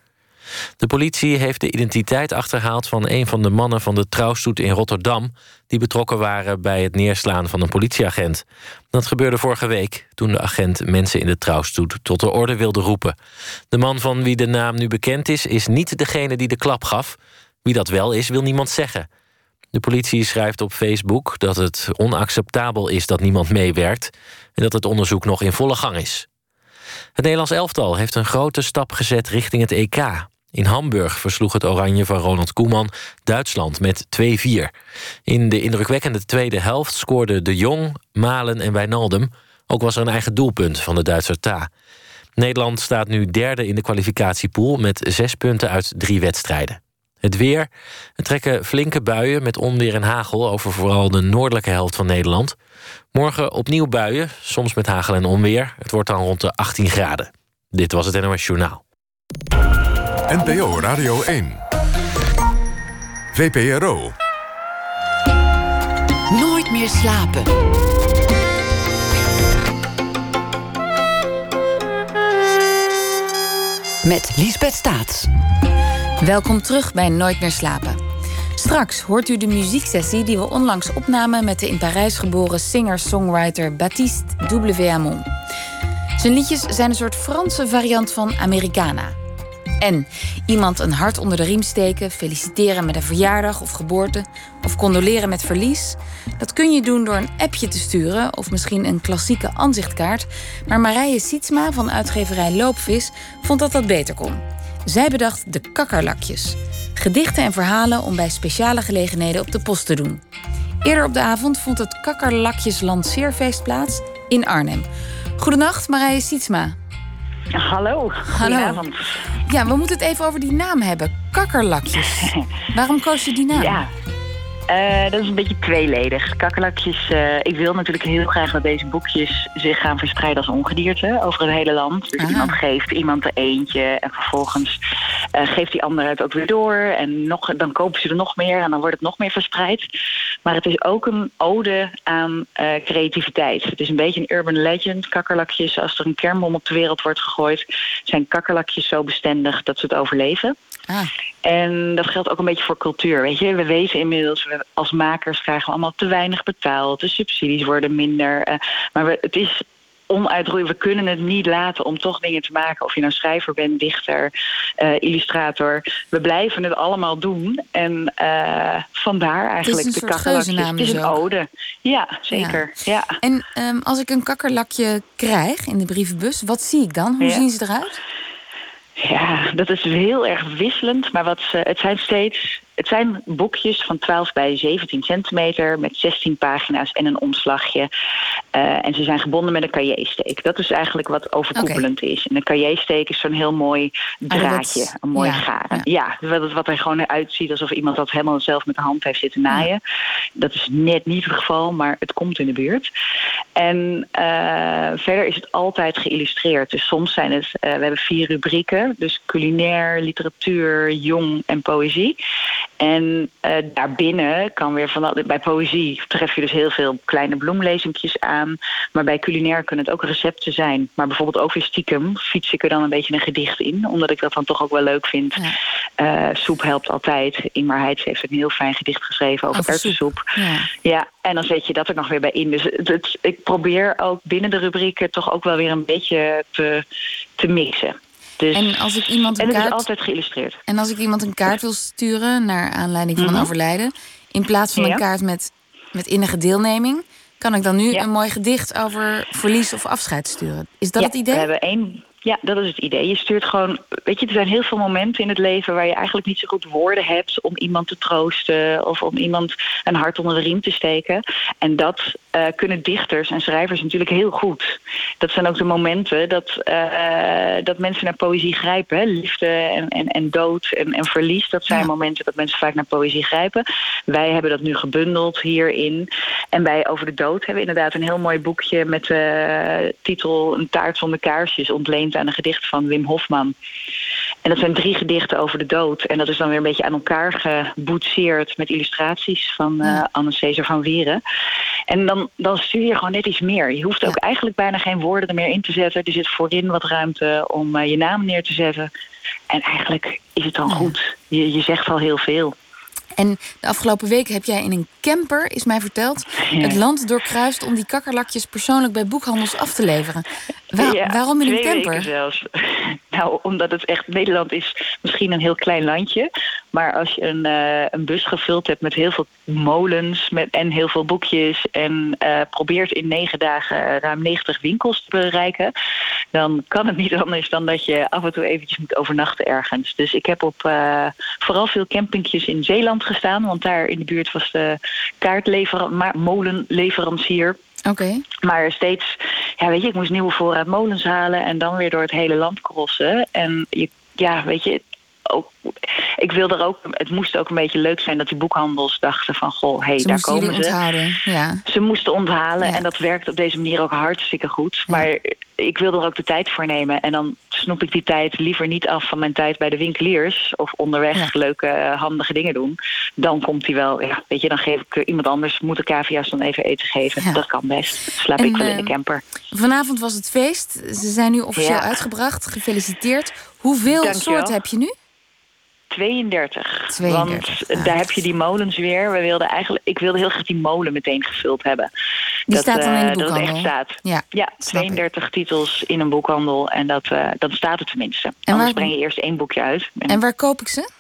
De politie heeft de identiteit achterhaald van een van de mannen van de trouwstoet in Rotterdam... die betrokken waren bij het neerslaan van een politieagent. Dat gebeurde vorige week toen de agent mensen in de trouwstoet tot de orde wilde roepen. De man van wie de naam nu bekend is, is niet degene die de klap gaf. Wie dat wel is, wil niemand zeggen. De politie schrijft op Facebook dat het onacceptabel is dat niemand meewerkt... en dat het onderzoek nog in volle gang is. Het Nederlands elftal heeft een grote stap gezet richting het EK. In Hamburg versloeg het Oranje van Ronald Koeman Duitsland met 2-4. In de indrukwekkende tweede helft scoorden De Jong, Malen en Wijnaldum. Ook was er een eigen doelpunt van de Duitser Ta. Nederland staat nu derde in de kwalificatiepool... met zes punten uit drie wedstrijden. Het weer. Er trekken flinke buien met onweer en hagel... over vooral de noordelijke helft van Nederland. Morgen opnieuw buien, soms met hagel en onweer. Het wordt dan rond de 18 graden. Dit was het NOS Journaal. NPO Radio 1. VPRO. Nooit meer slapen. Met Liesbeth Staats. Welkom terug bij Nooit meer slapen. Straks hoort u de muzieksessie die we onlangs opnamen met de in Parijs geboren singer-songwriter Baptiste W. Hamon. Zijn liedjes zijn een soort Franse variant van Americana. En iemand een hart onder de riem steken, feliciteren met een verjaardag of geboorte, of condoleren met verlies? Dat kun je doen door een appje te sturen of misschien een klassieke aanzichtkaart. Maar Marije Sietsma van uitgeverij Loopvis vond dat dat beter kon. Zij bedacht de kakkerlakjes. Gedichten en verhalen om bij speciale gelegenheden op de post te doen. Eerder op de avond vond het Kakkerlakjes Lanceerfeest plaats in Arnhem. Goedenacht, Marije Sietsma. Hallo, goedenavond. Ja, we moeten het even over die naam hebben. Kakkerlakjes. [laughs] Waarom koos je die naam? Ja, uh, dat is een beetje tweeledig. Kakkerlakjes, uh, ik wil natuurlijk heel graag dat deze boekjes zich gaan verspreiden als ongedierte over het hele land. Dus iemand geeft iemand er eentje en vervolgens uh, geeft die ander het ook weer door. En nog, dan kopen ze er nog meer en dan wordt het nog meer verspreid. Maar het is ook een ode aan creativiteit. Het is een beetje een urban legend. Kakkerlakjes, als er een kernbom op de wereld wordt gegooid, zijn kakkerlakjes zo bestendig dat ze het overleven. Ah. En dat geldt ook een beetje voor cultuur. Weet je, we weten inmiddels, we als makers krijgen we allemaal te weinig betaald. De subsidies worden minder. Uh, maar we, het is onuitroeibaar. We kunnen het niet laten om toch dingen te maken. Of je nou schrijver bent, dichter, uh, illustrator. We blijven het allemaal doen. En uh, vandaar eigenlijk de kakkerlakjes. Het is een ode. Ja, zeker. Ja. ja. En um, als ik een kakkerlakje krijg in de brievenbus, wat zie ik dan? Hoe ja. zien ze eruit? Ja, dat is heel erg wisselend. Maar wat het zijn steeds het zijn boekjes van 12 bij 17 centimeter met 16 pagina's en een omslagje. Uh, en ze zijn gebonden met een cahier-steek. Dat is eigenlijk wat overkoepelend is. En een cahier-steek is zo'n heel mooi draadje, een mooi ja, garen. Ja, ja wat, wat er gewoon uitziet alsof iemand dat helemaal zelf met de hand heeft zitten naaien. Dat is net niet het geval, maar het komt in de buurt. En uh, verder is het altijd geïllustreerd. Dus soms zijn het, uh, we hebben vier rubrieken. Dus culinair, literatuur, jong en poëzie. En uh, daarbinnen kan weer van bij poëzie tref je dus heel veel kleine bloemlezingjes aan. Maar bij culinair kunnen het ook recepten zijn. Maar bijvoorbeeld ook weer stiekem fiets ik er dan een beetje een gedicht in. Omdat ik dat dan toch ook wel leuk vind. Ja. Uh, soep helpt altijd. Ingmar Heitz heeft een heel fijn gedicht geschreven over, over erwtensoep. Ja. ja, en dan zet je dat er nog weer bij in. Dus het, het, ik probeer ook binnen de rubrieken toch ook wel weer een beetje te, te mixen. Dus, en als ik iemand een en kaart. is altijd geïllustreerd. En als ik iemand een kaart wil sturen naar aanleiding van mm -hmm. overlijden, in plaats van ja. een kaart met, met innige deelneming, kan ik dan nu ja. een mooi gedicht over verlies of afscheid sturen. Is dat ja, het idee? We hebben één ja, dat is het idee. Je stuurt gewoon. Weet je, er zijn heel veel momenten in het leven waar je eigenlijk niet zo goed woorden hebt om iemand te troosten of om iemand een hart onder de riem te steken. En dat uh, kunnen dichters en schrijvers natuurlijk heel goed. Dat zijn ook de momenten dat, uh, dat mensen naar poëzie grijpen. Hè? Liefde en, en, en dood en, en verlies. Dat zijn ja. momenten dat mensen vaak naar poëzie grijpen. Wij hebben dat nu gebundeld hierin. En bij Over de Dood hebben we inderdaad een heel mooi boekje met de uh, titel Een taart zonder kaarsjes ontleend aan een gedicht van Wim Hofman. En dat zijn drie gedichten over de dood. En dat is dan weer een beetje aan elkaar geboetseerd met illustraties van uh, Anne Cesar van Wieren. En dan, dan stuur je gewoon net iets meer. Je hoeft ook ja. eigenlijk bijna geen woorden er meer in te zetten. Er zit voorin wat ruimte om uh, je naam neer te zetten. En eigenlijk is het dan goed. Je, je zegt al heel veel. En de afgelopen week heb jij in een camper, is mij verteld, ja. het land doorkruist om die kakkerlakjes persoonlijk bij boekhandels af te leveren. Ja, waarom in een camper? zelfs. [laughs] Nou, omdat het echt, Nederland is misschien een heel klein landje. Maar als je een, uh, een bus gevuld hebt met heel veel molens met, en heel veel boekjes. en uh, probeert in negen dagen ruim 90 winkels te bereiken. dan kan het niet anders dan dat je af en toe eventjes moet overnachten ergens. Dus ik heb op uh, vooral veel campingjes in Zeeland gestaan. Want daar in de buurt was de kaartmolenleverancier. Oké. Okay. Maar steeds, ja, weet je, ik moest nieuwe voorraad molens halen en dan weer door het hele land crossen. En je, ja, weet je, ook, ik wilde er ook, het moest ook een beetje leuk zijn dat die boekhandels dachten van goh, hé, hey, daar komen ze. Onthouden. Ja. Ze moesten onthalen ja. en dat werkt op deze manier ook hartstikke goed. Ja. Maar ik wilde er ook de tijd voor nemen. En dan snoep ik die tijd liever niet af van mijn tijd bij de winkeliers of onderweg leuke, handige dingen doen. Dan komt hij wel, ja, weet je, dan geef ik iemand anders, moet de cavia's dan even eten geven. Dat kan best. Slaap en, ik wel in de camper. Vanavond was het feest. Ze zijn nu officieel uitgebracht. Gefeliciteerd. Hoeveel soorten heb je nu? 32. 32. Want ah. daar heb je die molens weer. We wilden eigenlijk, ik wilde heel graag die molen meteen gevuld hebben. Die dat, staat dan in de boekhandel? Dat het echt staat. Ja, ja 32 ik. titels in een boekhandel. En dat, uh, dat staat het tenminste. En Anders waar... breng je eerst één boekje uit. En, en waar koop ik ze?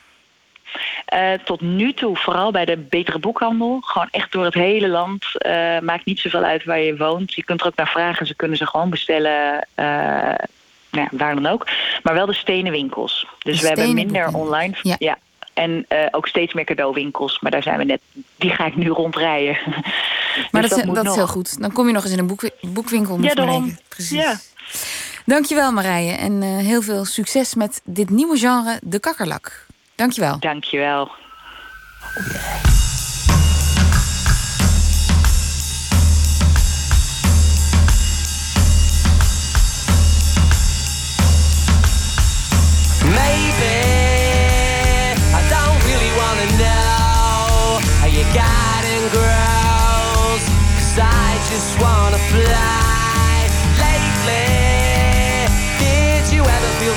Uh, tot nu toe, vooral bij de betere boekhandel. Gewoon echt door het hele land. Uh, maakt niet zoveel uit waar je woont. Je kunt er ook naar vragen. Ze kunnen ze gewoon bestellen. Ja, waar dan ook. Maar wel de stenen winkels. Dus we hebben minder online. Ja. ja. En uh, ook steeds meer cadeauwinkels. Maar daar zijn we net. Die ga ik nu rondrijden. [laughs] Maar dus dat, dat, dat is heel goed. Dan kom je nog eens in een boek, boekwinkel. Ja, maar daarom. Precies. Ja. Dankjewel Marije. En uh, heel veel succes met dit nieuwe genre, de kakkerlak. Dankjewel. Dankjewel.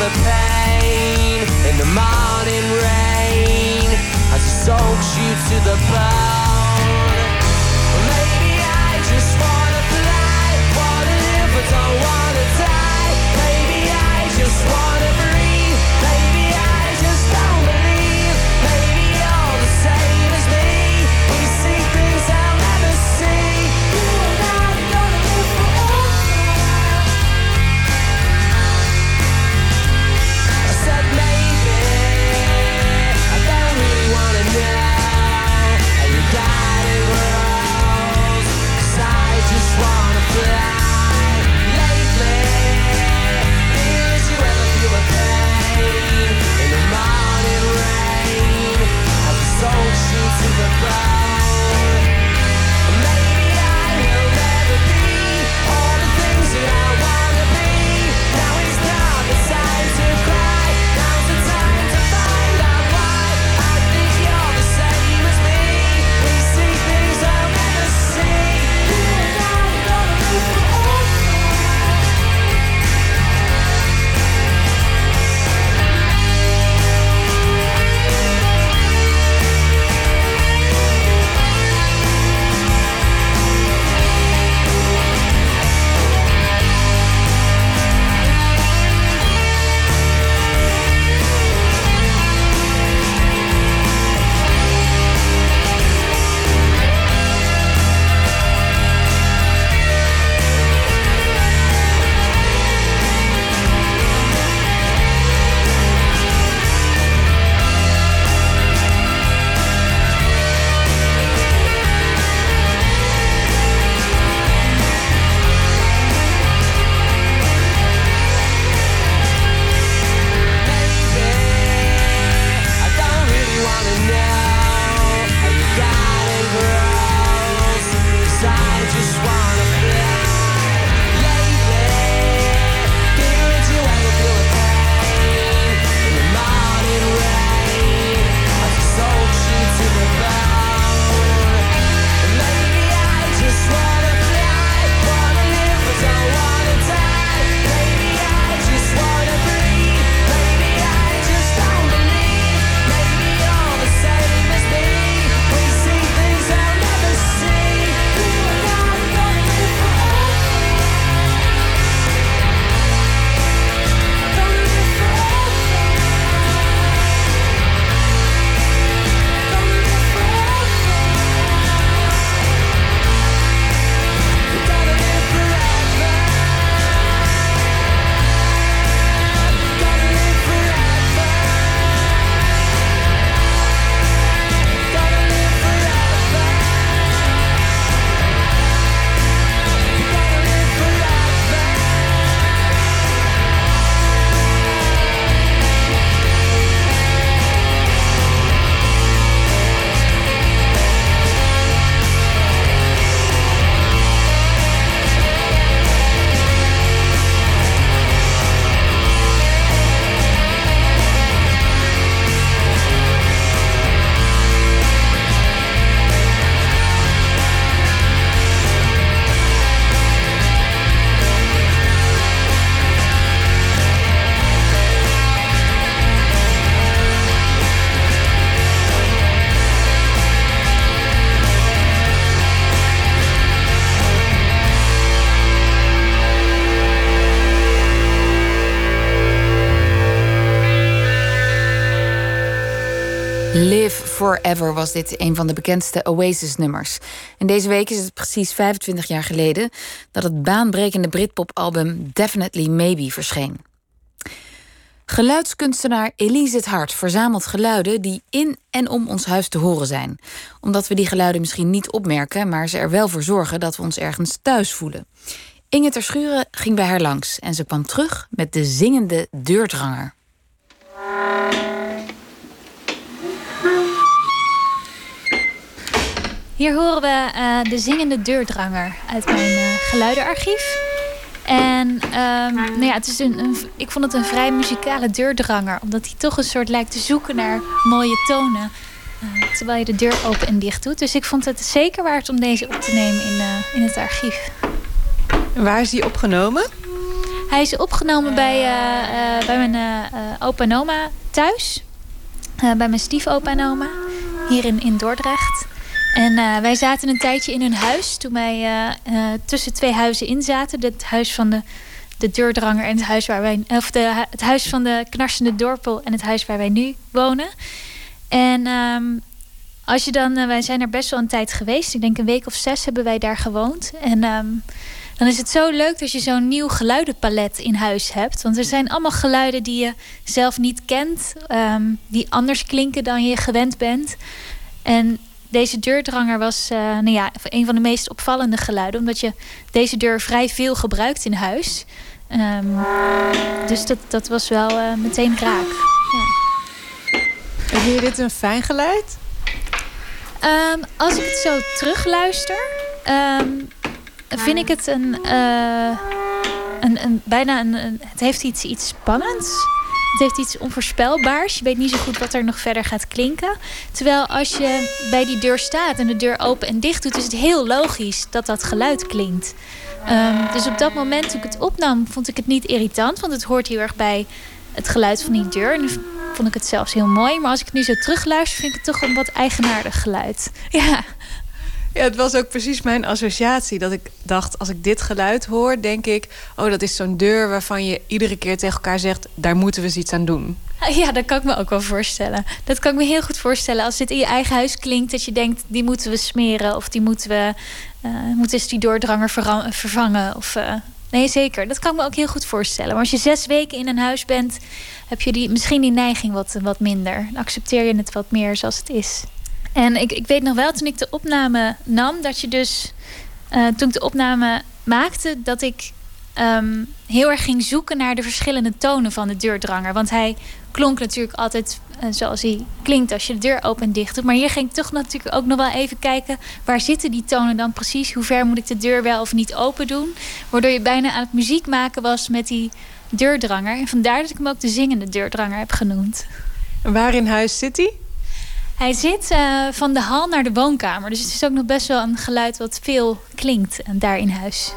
The pain in the morning rain as it soaks you to the bone? Forever was dit een van de bekendste Oasis-nummers. En deze week is het precies 25 jaar geleden dat het baanbrekende Britpop-album Definitely Maybe verscheen. Geluidskunstenaar Elise het Hart verzamelt geluiden die in en om ons huis te horen zijn. Omdat we die geluiden misschien niet opmerken, maar ze er wel voor zorgen dat we ons ergens thuis voelen. Inge Terschuren ging bij haar langs en ze kwam terug met de zingende deurdranger. Hier horen we uh, de zingende deurdranger uit mijn uh, geluidenarchief. En um, nou ja, het is een, een, ik vond het een vrij muzikale deurdranger. Omdat hij toch een soort lijkt te zoeken naar mooie tonen. Uh, terwijl je de deur open en dicht doet. Dus ik vond het zeker waard om deze op te nemen in, in het archief. Waar is hij opgenomen? Hij is opgenomen bij, bij mijn opa en oma thuis. bij mijn stiefopa en oma. Hier in, in Dordrecht. En uh, wij zaten een tijdje in hun huis toen wij uh, uh, tussen twee huizen in zaten. Het huis van de, de deurdranger en het huis waar wij. Of het huis van de knarsende dorpel en het huis waar wij nu wonen. En um, als je dan. wij zijn er best wel een tijd geweest. Ik denk een week of zes hebben wij daar gewoond. En. Um, dan is het zo leuk dat je zo'n nieuw geluidenpalet in huis hebt. Want er zijn allemaal geluiden die je zelf niet kent, um, die anders klinken dan je gewend bent. En deze deurdranger was uh, nou ja, een van de meest opvallende geluiden. Omdat je deze deur vrij veel gebruikt in huis. Um, dus dat, dat was wel uh, meteen raak. Ja. Vind je dit een fijn geluid? Um, als ik het zo terugluister, um, vind ik het een, uh, een, een bijna een, een, Het heeft iets, iets spannends. Het heeft iets onvoorspelbaars. Je weet niet zo goed wat er nog verder gaat klinken. Terwijl als je bij die deur staat en de deur open en dicht doet, is het heel logisch dat dat geluid klinkt. Um, dus op dat moment toen ik het opnam, vond ik het niet irritant, want het hoort heel erg bij het geluid van die deur. En vond ik het zelfs heel mooi. Maar als ik nu zo terugluister, vind ik het toch een wat eigenaardig geluid. Ja. Ja, het was ook precies mijn associatie. Dat ik dacht, als ik dit geluid hoor, denk ik... oh, dat is zo'n deur waarvan je iedere keer tegen elkaar zegt... daar moeten we eens iets aan doen. [laughs] Ja, dat kan ik me ook wel voorstellen. Dat kan ik me heel goed voorstellen. Als dit in je eigen huis klinkt, dat je denkt... die moeten we smeren of die moeten we... Uh, moeten eens die doordranger vervangen. Of, uh, nee, zeker. Dat kan ik me ook heel goed voorstellen. Maar als je zes weken in een huis bent... heb je die, misschien die neiging wat, wat minder. Dan accepteer je het wat meer zoals het is. En ik, ik weet nog wel, toen ik de opname nam, dat je dus. Uh, toen ik de opname maakte, dat ik um, heel erg ging zoeken naar de verschillende tonen van de deurdranger. Want hij klonk natuurlijk altijd uh, zoals hij klinkt als je de deur open en dicht doet. Maar hier ging ik toch natuurlijk ook nog wel even kijken... waar zitten die tonen dan precies? Hoe ver moet ik de deur wel of niet open doen? Waardoor je bijna aan het muziek maken was met die deurdranger. En vandaar dat ik hem ook de zingende deurdranger heb genoemd. En waar in huis zit hij? Hij zit uh, van de hal naar de woonkamer. Dus het is ook nog best wel een geluid wat veel klinkt en daar in huis.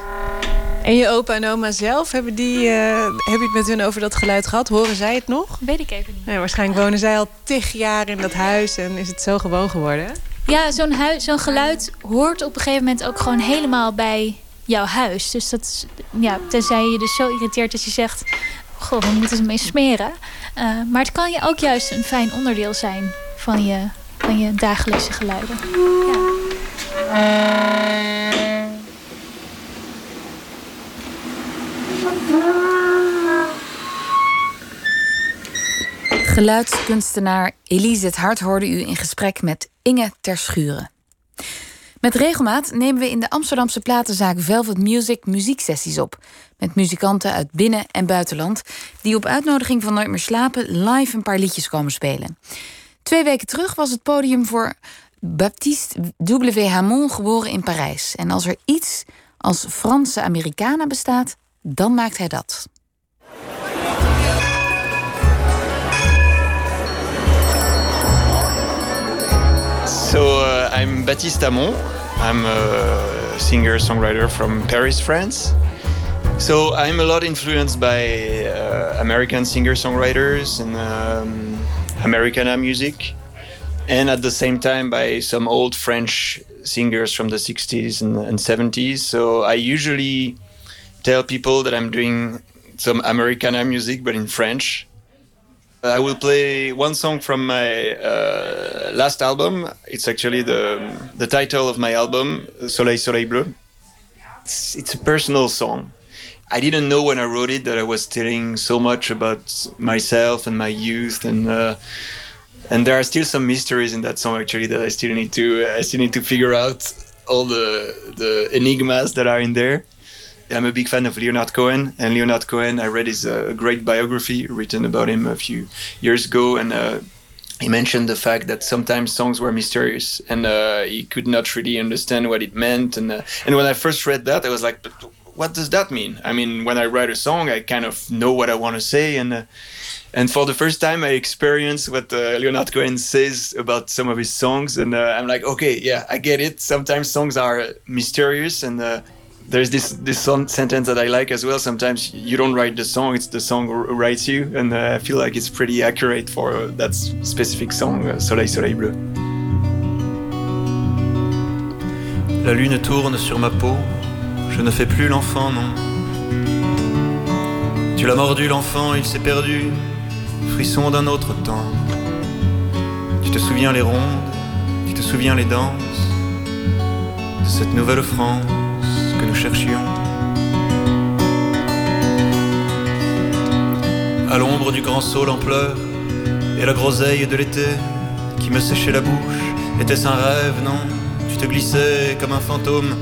En je opa en oma zelf, hebben die, uh, heb je het met hun over dat geluid gehad? Horen zij het nog? Weet ik even niet. Nee, waarschijnlijk wonen zij al tig jaar in dat huis en is het zo gewoon geworden. Ja, zo'n zo'n geluid hoort op een gegeven moment ook gewoon helemaal bij jouw huis. Dus dat is, ja, tenzij je dus zo irriteert dat je zegt... Goh, we moeten ze mee smeren. Uh, maar het kan je ook juist een fijn onderdeel zijn van je, van je dagelijkse geluiden. Ja. Geluidskunstenaar Elise het Hart hoorde u in gesprek met Inge Terschuren. Met regelmaat nemen we in de Amsterdamse platenzaak Velvet Music muzieksessies op. Met muzikanten uit binnen- en buitenland die op uitnodiging van Nooit meer slapen live een paar liedjes komen spelen. Twee weken terug was het podium voor Baptiste W. Hamon geboren in Parijs. En als er iets als Franse Americana bestaat, dan maakt hij dat. So uh, I'm Baptiste Hamon. I'm a singer-songwriter from Paris, France. So I'm a lot influenced by uh, American singer-songwriters and um, Americana music, and at the same time by some old French singers from the 60s and, and 70s. So I usually tell people that I'm doing some Americana music, but in French. I will play one song from my uh, last album. It's actually the the title of my album, Soleil Soleil Bleu. It's, it's a personal song. I didn't know when I wrote it that I was telling so much about myself and my youth, and uh, and there are still some mysteries in that song actually that I still need to I still need to figure out all the the enigmas that are in there. I'm a big fan of Leonard Cohen, and Leonard Cohen, I read his uh, great biography written about him a few years ago, and uh, he mentioned the fact that sometimes songs were mysterious, and uh, he could not really understand what it meant. And uh, and when I first read that, I was like, "What does that mean?" I mean, when I write a song, I kind of know what I want to say, and uh, and for the first time, I experienced what uh, Leonard Cohen says about some of his songs, and I'm like, "Okay, yeah, I get it." Sometimes songs are mysterious, and there's this this sentence that I like as well. Sometimes you don't write the song; it's the song writes you, and uh, I feel like it's pretty accurate for uh, that specific song, uh, Soleil Soleil Bleu. La lune tourne sur ma peau, je ne fais plus l'enfant, non. Tu l'as mordu l'enfant, il s'est perdu, frisson d'un autre temps. Tu te souviens les rondes, tu te souviens les danses de cette nouvelle France que nous cherchions. À l'ombre du grand saule en pleurs et la groseille de l'été qui me séchait la bouche, était-ce un rêve, non? Tu te glissais comme un fantôme,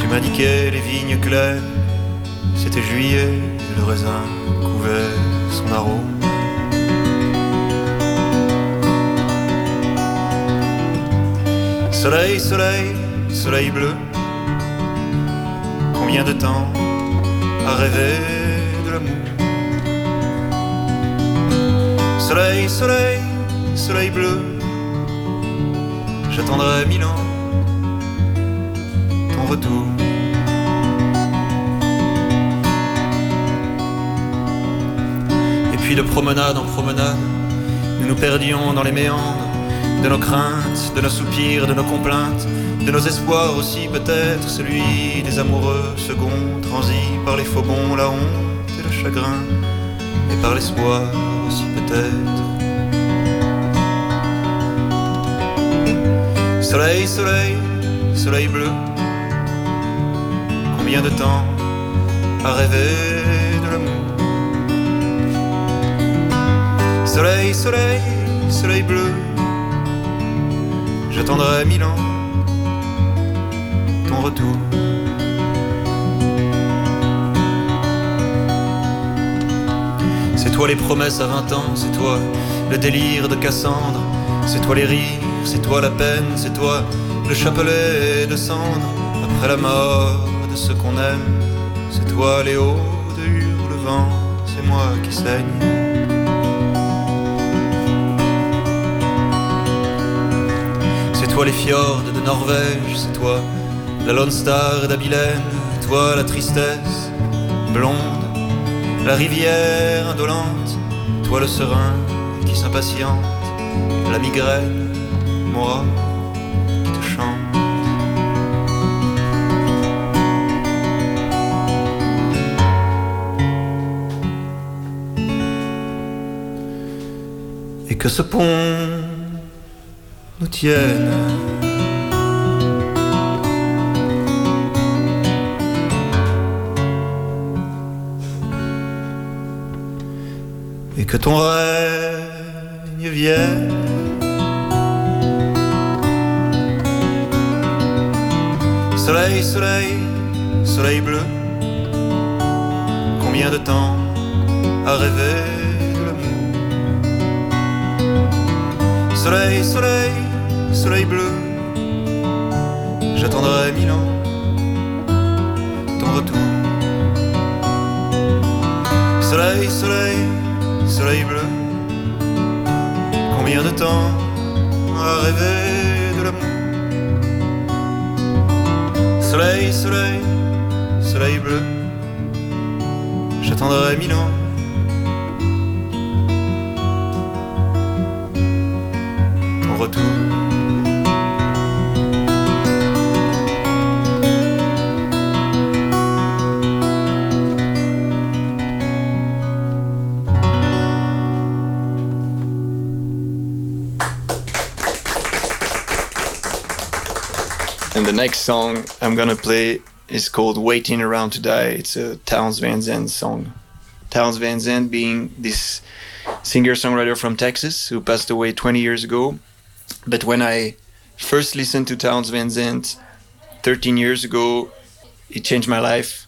tu m'indiquais les vignes claires. C'était juillet et le raisin couvait son arôme. Soleil, soleil, soleil bleu Combien de temps à rêver de l'amour? Soleil, soleil, soleil bleu, j'attendrai mille ans Et puis de promenade en promenade, nous nous perdions dans les méandres de nos craintes, de nos soupirs, de nos complaintes de nos espoirs aussi peut-être celui des amoureux seconds transis par les faux la honte et le chagrin, et par l'espoir aussi peut-être. Soleil, soleil, soleil bleu, de temps à rêver de l'amour? Soleil, soleil, soleil bleu, j'attendrai mille ans retour. C'est toi les promesses à vingt ans, c'est toi le délire de Cassandre, c'est toi les rires, c'est toi la peine, c'est toi le chapelet de cendre après la mort ce qu'on aime, c'est toi les hauts de Hurlevent, c'est moi qui saigne. C'est toi les fjords de Norvège, c'est toi la Lone Star d'Abilène, toi la tristesse blonde, la rivière indolente, toi le serein qui s'impatiente, la migraine, moi que ce pont nous tienne. que ton règne vienne. Soleil, soleil, soleil bleu, combien de temps à rêver? Soleil, soleil, soleil bleu, j'attendrai mille ans ton retour. Soleil, soleil, soleil bleu, combien de temps à rêver de l'amour? Soleil, soleil, soleil bleu, j'attendrai mille ans. retour. And the next song I'm gonna play is called Waiting Around to Die. It's a Towns Van Zandt song. Towns Van Zandt being this singer songwriter from Texas who passed away 20 years ago. But when I first listened to Towns Van Zandt 13 years ago, it changed my life.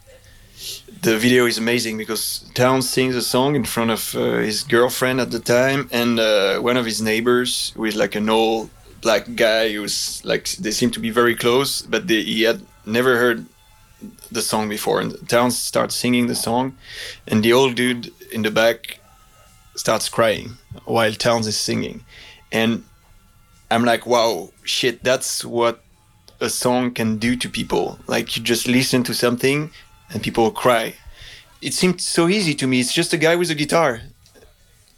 The video is amazing because Towns sings a song in front of uh, his girlfriend at the time and uh, one of his neighbors, who is like an old black guy who's like they seem to be very close, but they, he had never heard the song before. And Towns starts singing the song, and the old dude in the back starts crying while Towns is singing, and I'm like, wow, shit, that's what a song can do to people. Like you just listen to something and people cry. It seemed so easy to me. It's just a guy with a guitar.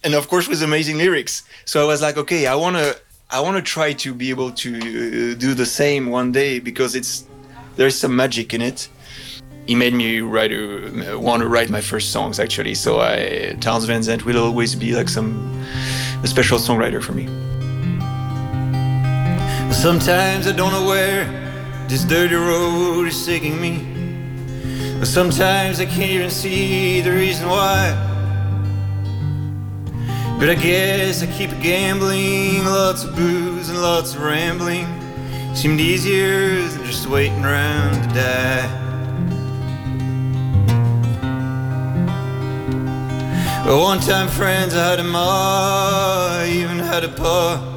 And of course with amazing lyrics. So I was like, okay, I want to I want to try to be able to uh, do the same one day because it's there's some magic in it. He made me write a, want to write my first songs actually. So I Towns Van Zandt will always be like some a special songwriter for me. Sometimes I don't know where this dirty road is taking me. But sometimes I can't even see the reason why. But I guess I keep gambling, lots of booze and lots of rambling. Seemed easier than just waiting around to die. But one time, friends, I had a ma, I even had a pa.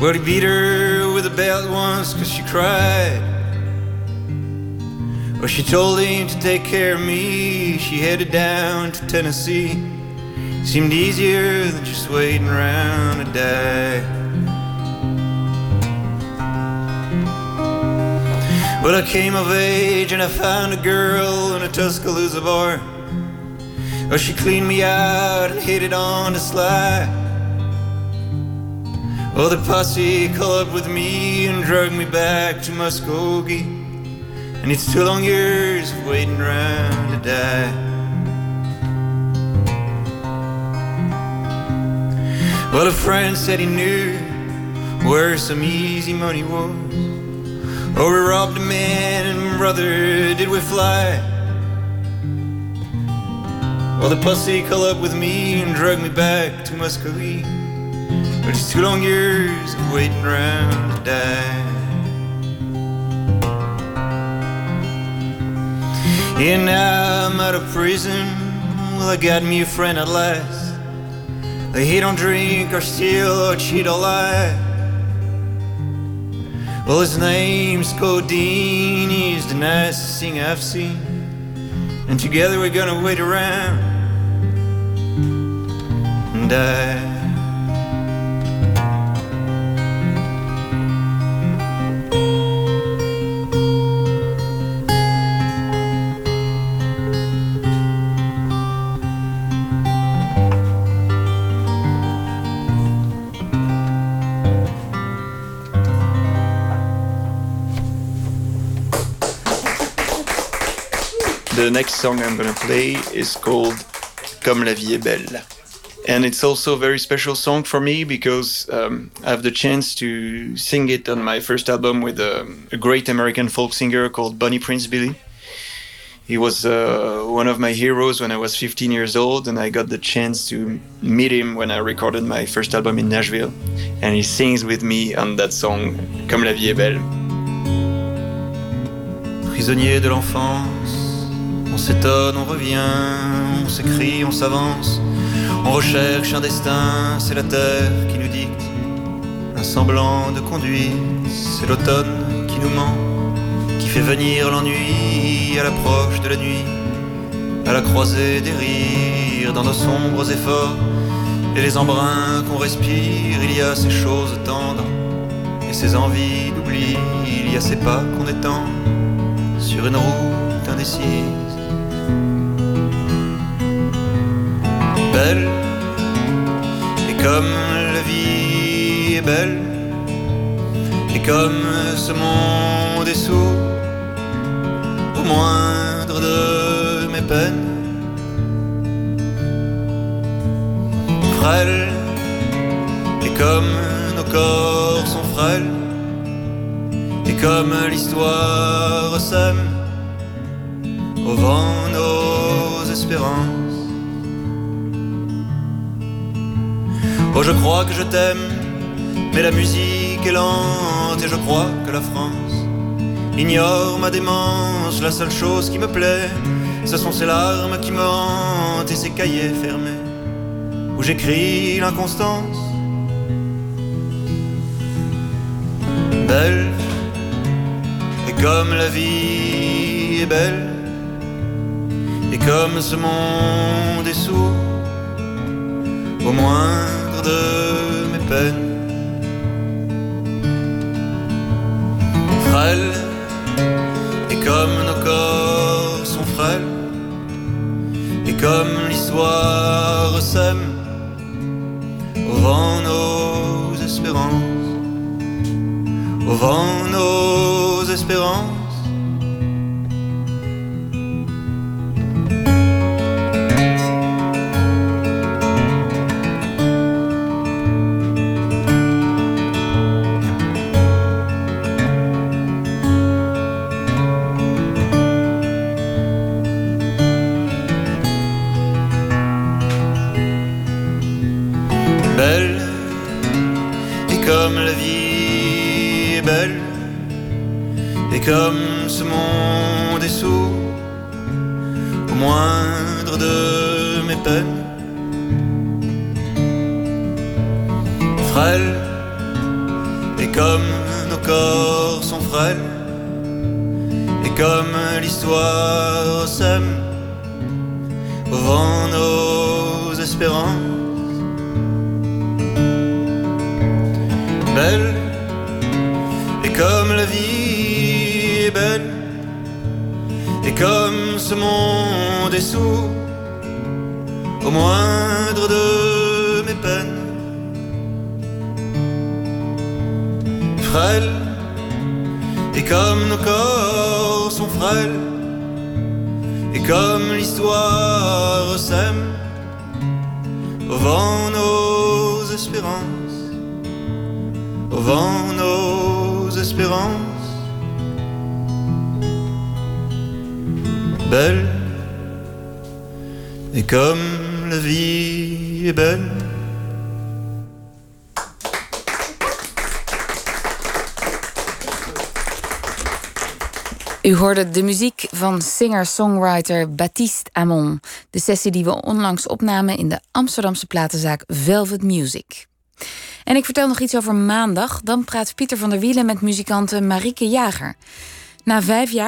Well, he beat her with a belt once cause she cried. Well, she told him to take care of me. She headed down to Tennessee. Seemed easier than just waiting around to die. Well, I came of age and I found a girl in a Tuscaloosa bar. Well, she cleaned me out and hit it on the slide. Oh, the posse called up with me and dragged me back to Muskogee. And it's two long years of waiting around to die. Well, a friend said he knew where some easy money was. Oh, we robbed a man and brother, did we fly? Well, the posse called up with me and dragged me back to Muskogee. But it's two long years of waiting around to die. And now I'm out of prison. Well, I got me a friend at last. He don't drink or steal or cheat or lie. Well, his name's Codeine. He's the nicest thing I've seen. And together we're gonna wait around and die. The next song I'm gonna play is called Comme la vie est belle. And it's also a very special song for me because um, I have the chance to sing it on my first album with a, a great American folk singer called Bonnie Prince Billy. He was uh, one of my heroes when I was 15 years old, and I got the chance to meet him when I recorded my first album in Nashville. And he sings with me on that song, Comme la vie est belle. Prisonnier de l'enfance On s'étonne, on revient, on s'écrit, on s'avance, on recherche un destin, c'est la terre qui nous dicte. Un semblant de conduite, c'est l'automne qui nous ment, qui fait venir l'ennui à l'approche de la nuit, à la croisée des rires, dans nos sombres efforts, et les embruns qu'on respire, il y a ces choses tendres, et ces envies d'oubli, il y a ces pas qu'on étend sur une route indécise. Et comme la vie est belle Et comme ce monde est sourd Au moindre de mes peines Frêle Et comme nos corps sont frêles Et Et comme l'histoire sème au vent nos espérances. Oh, je crois que je t'aime, mais la musique est lente et je crois que la France ignore ma démence. La seule chose qui me plaît, ce sont ces larmes qui me hantent et ces cahiers fermés où j'écris l'inconstance. Belle, et comme la vie est belle, et comme ce monde est sourd au moindre mes peines. Frêle, et comme nos corps sont frêles, et comme l'histoire sème au vent nos espérances, au vent nos espérances. Comme ce monde est sourd au moindre de mes peines. Frêle, et comme nos corps sont frêles, et comme l'histoire sème au vent nos espérances. Belle, comme ce monde est sourd au moindre de mes peines. Frêle, et comme nos corps sont frêles, et comme l'histoire sème au vent nos espérances au vent nos espérances. Belle, et comme la vie belle. U hoorde de muziek van singer-songwriter Baptiste Amon. De sessie die we onlangs opnamen in de Amsterdamse platenzaak Velvet Music. En ik vertel nog iets over maandag. Dan praat Pieter van der Wielen met muzikante Marieke Jager. Na vijf jaar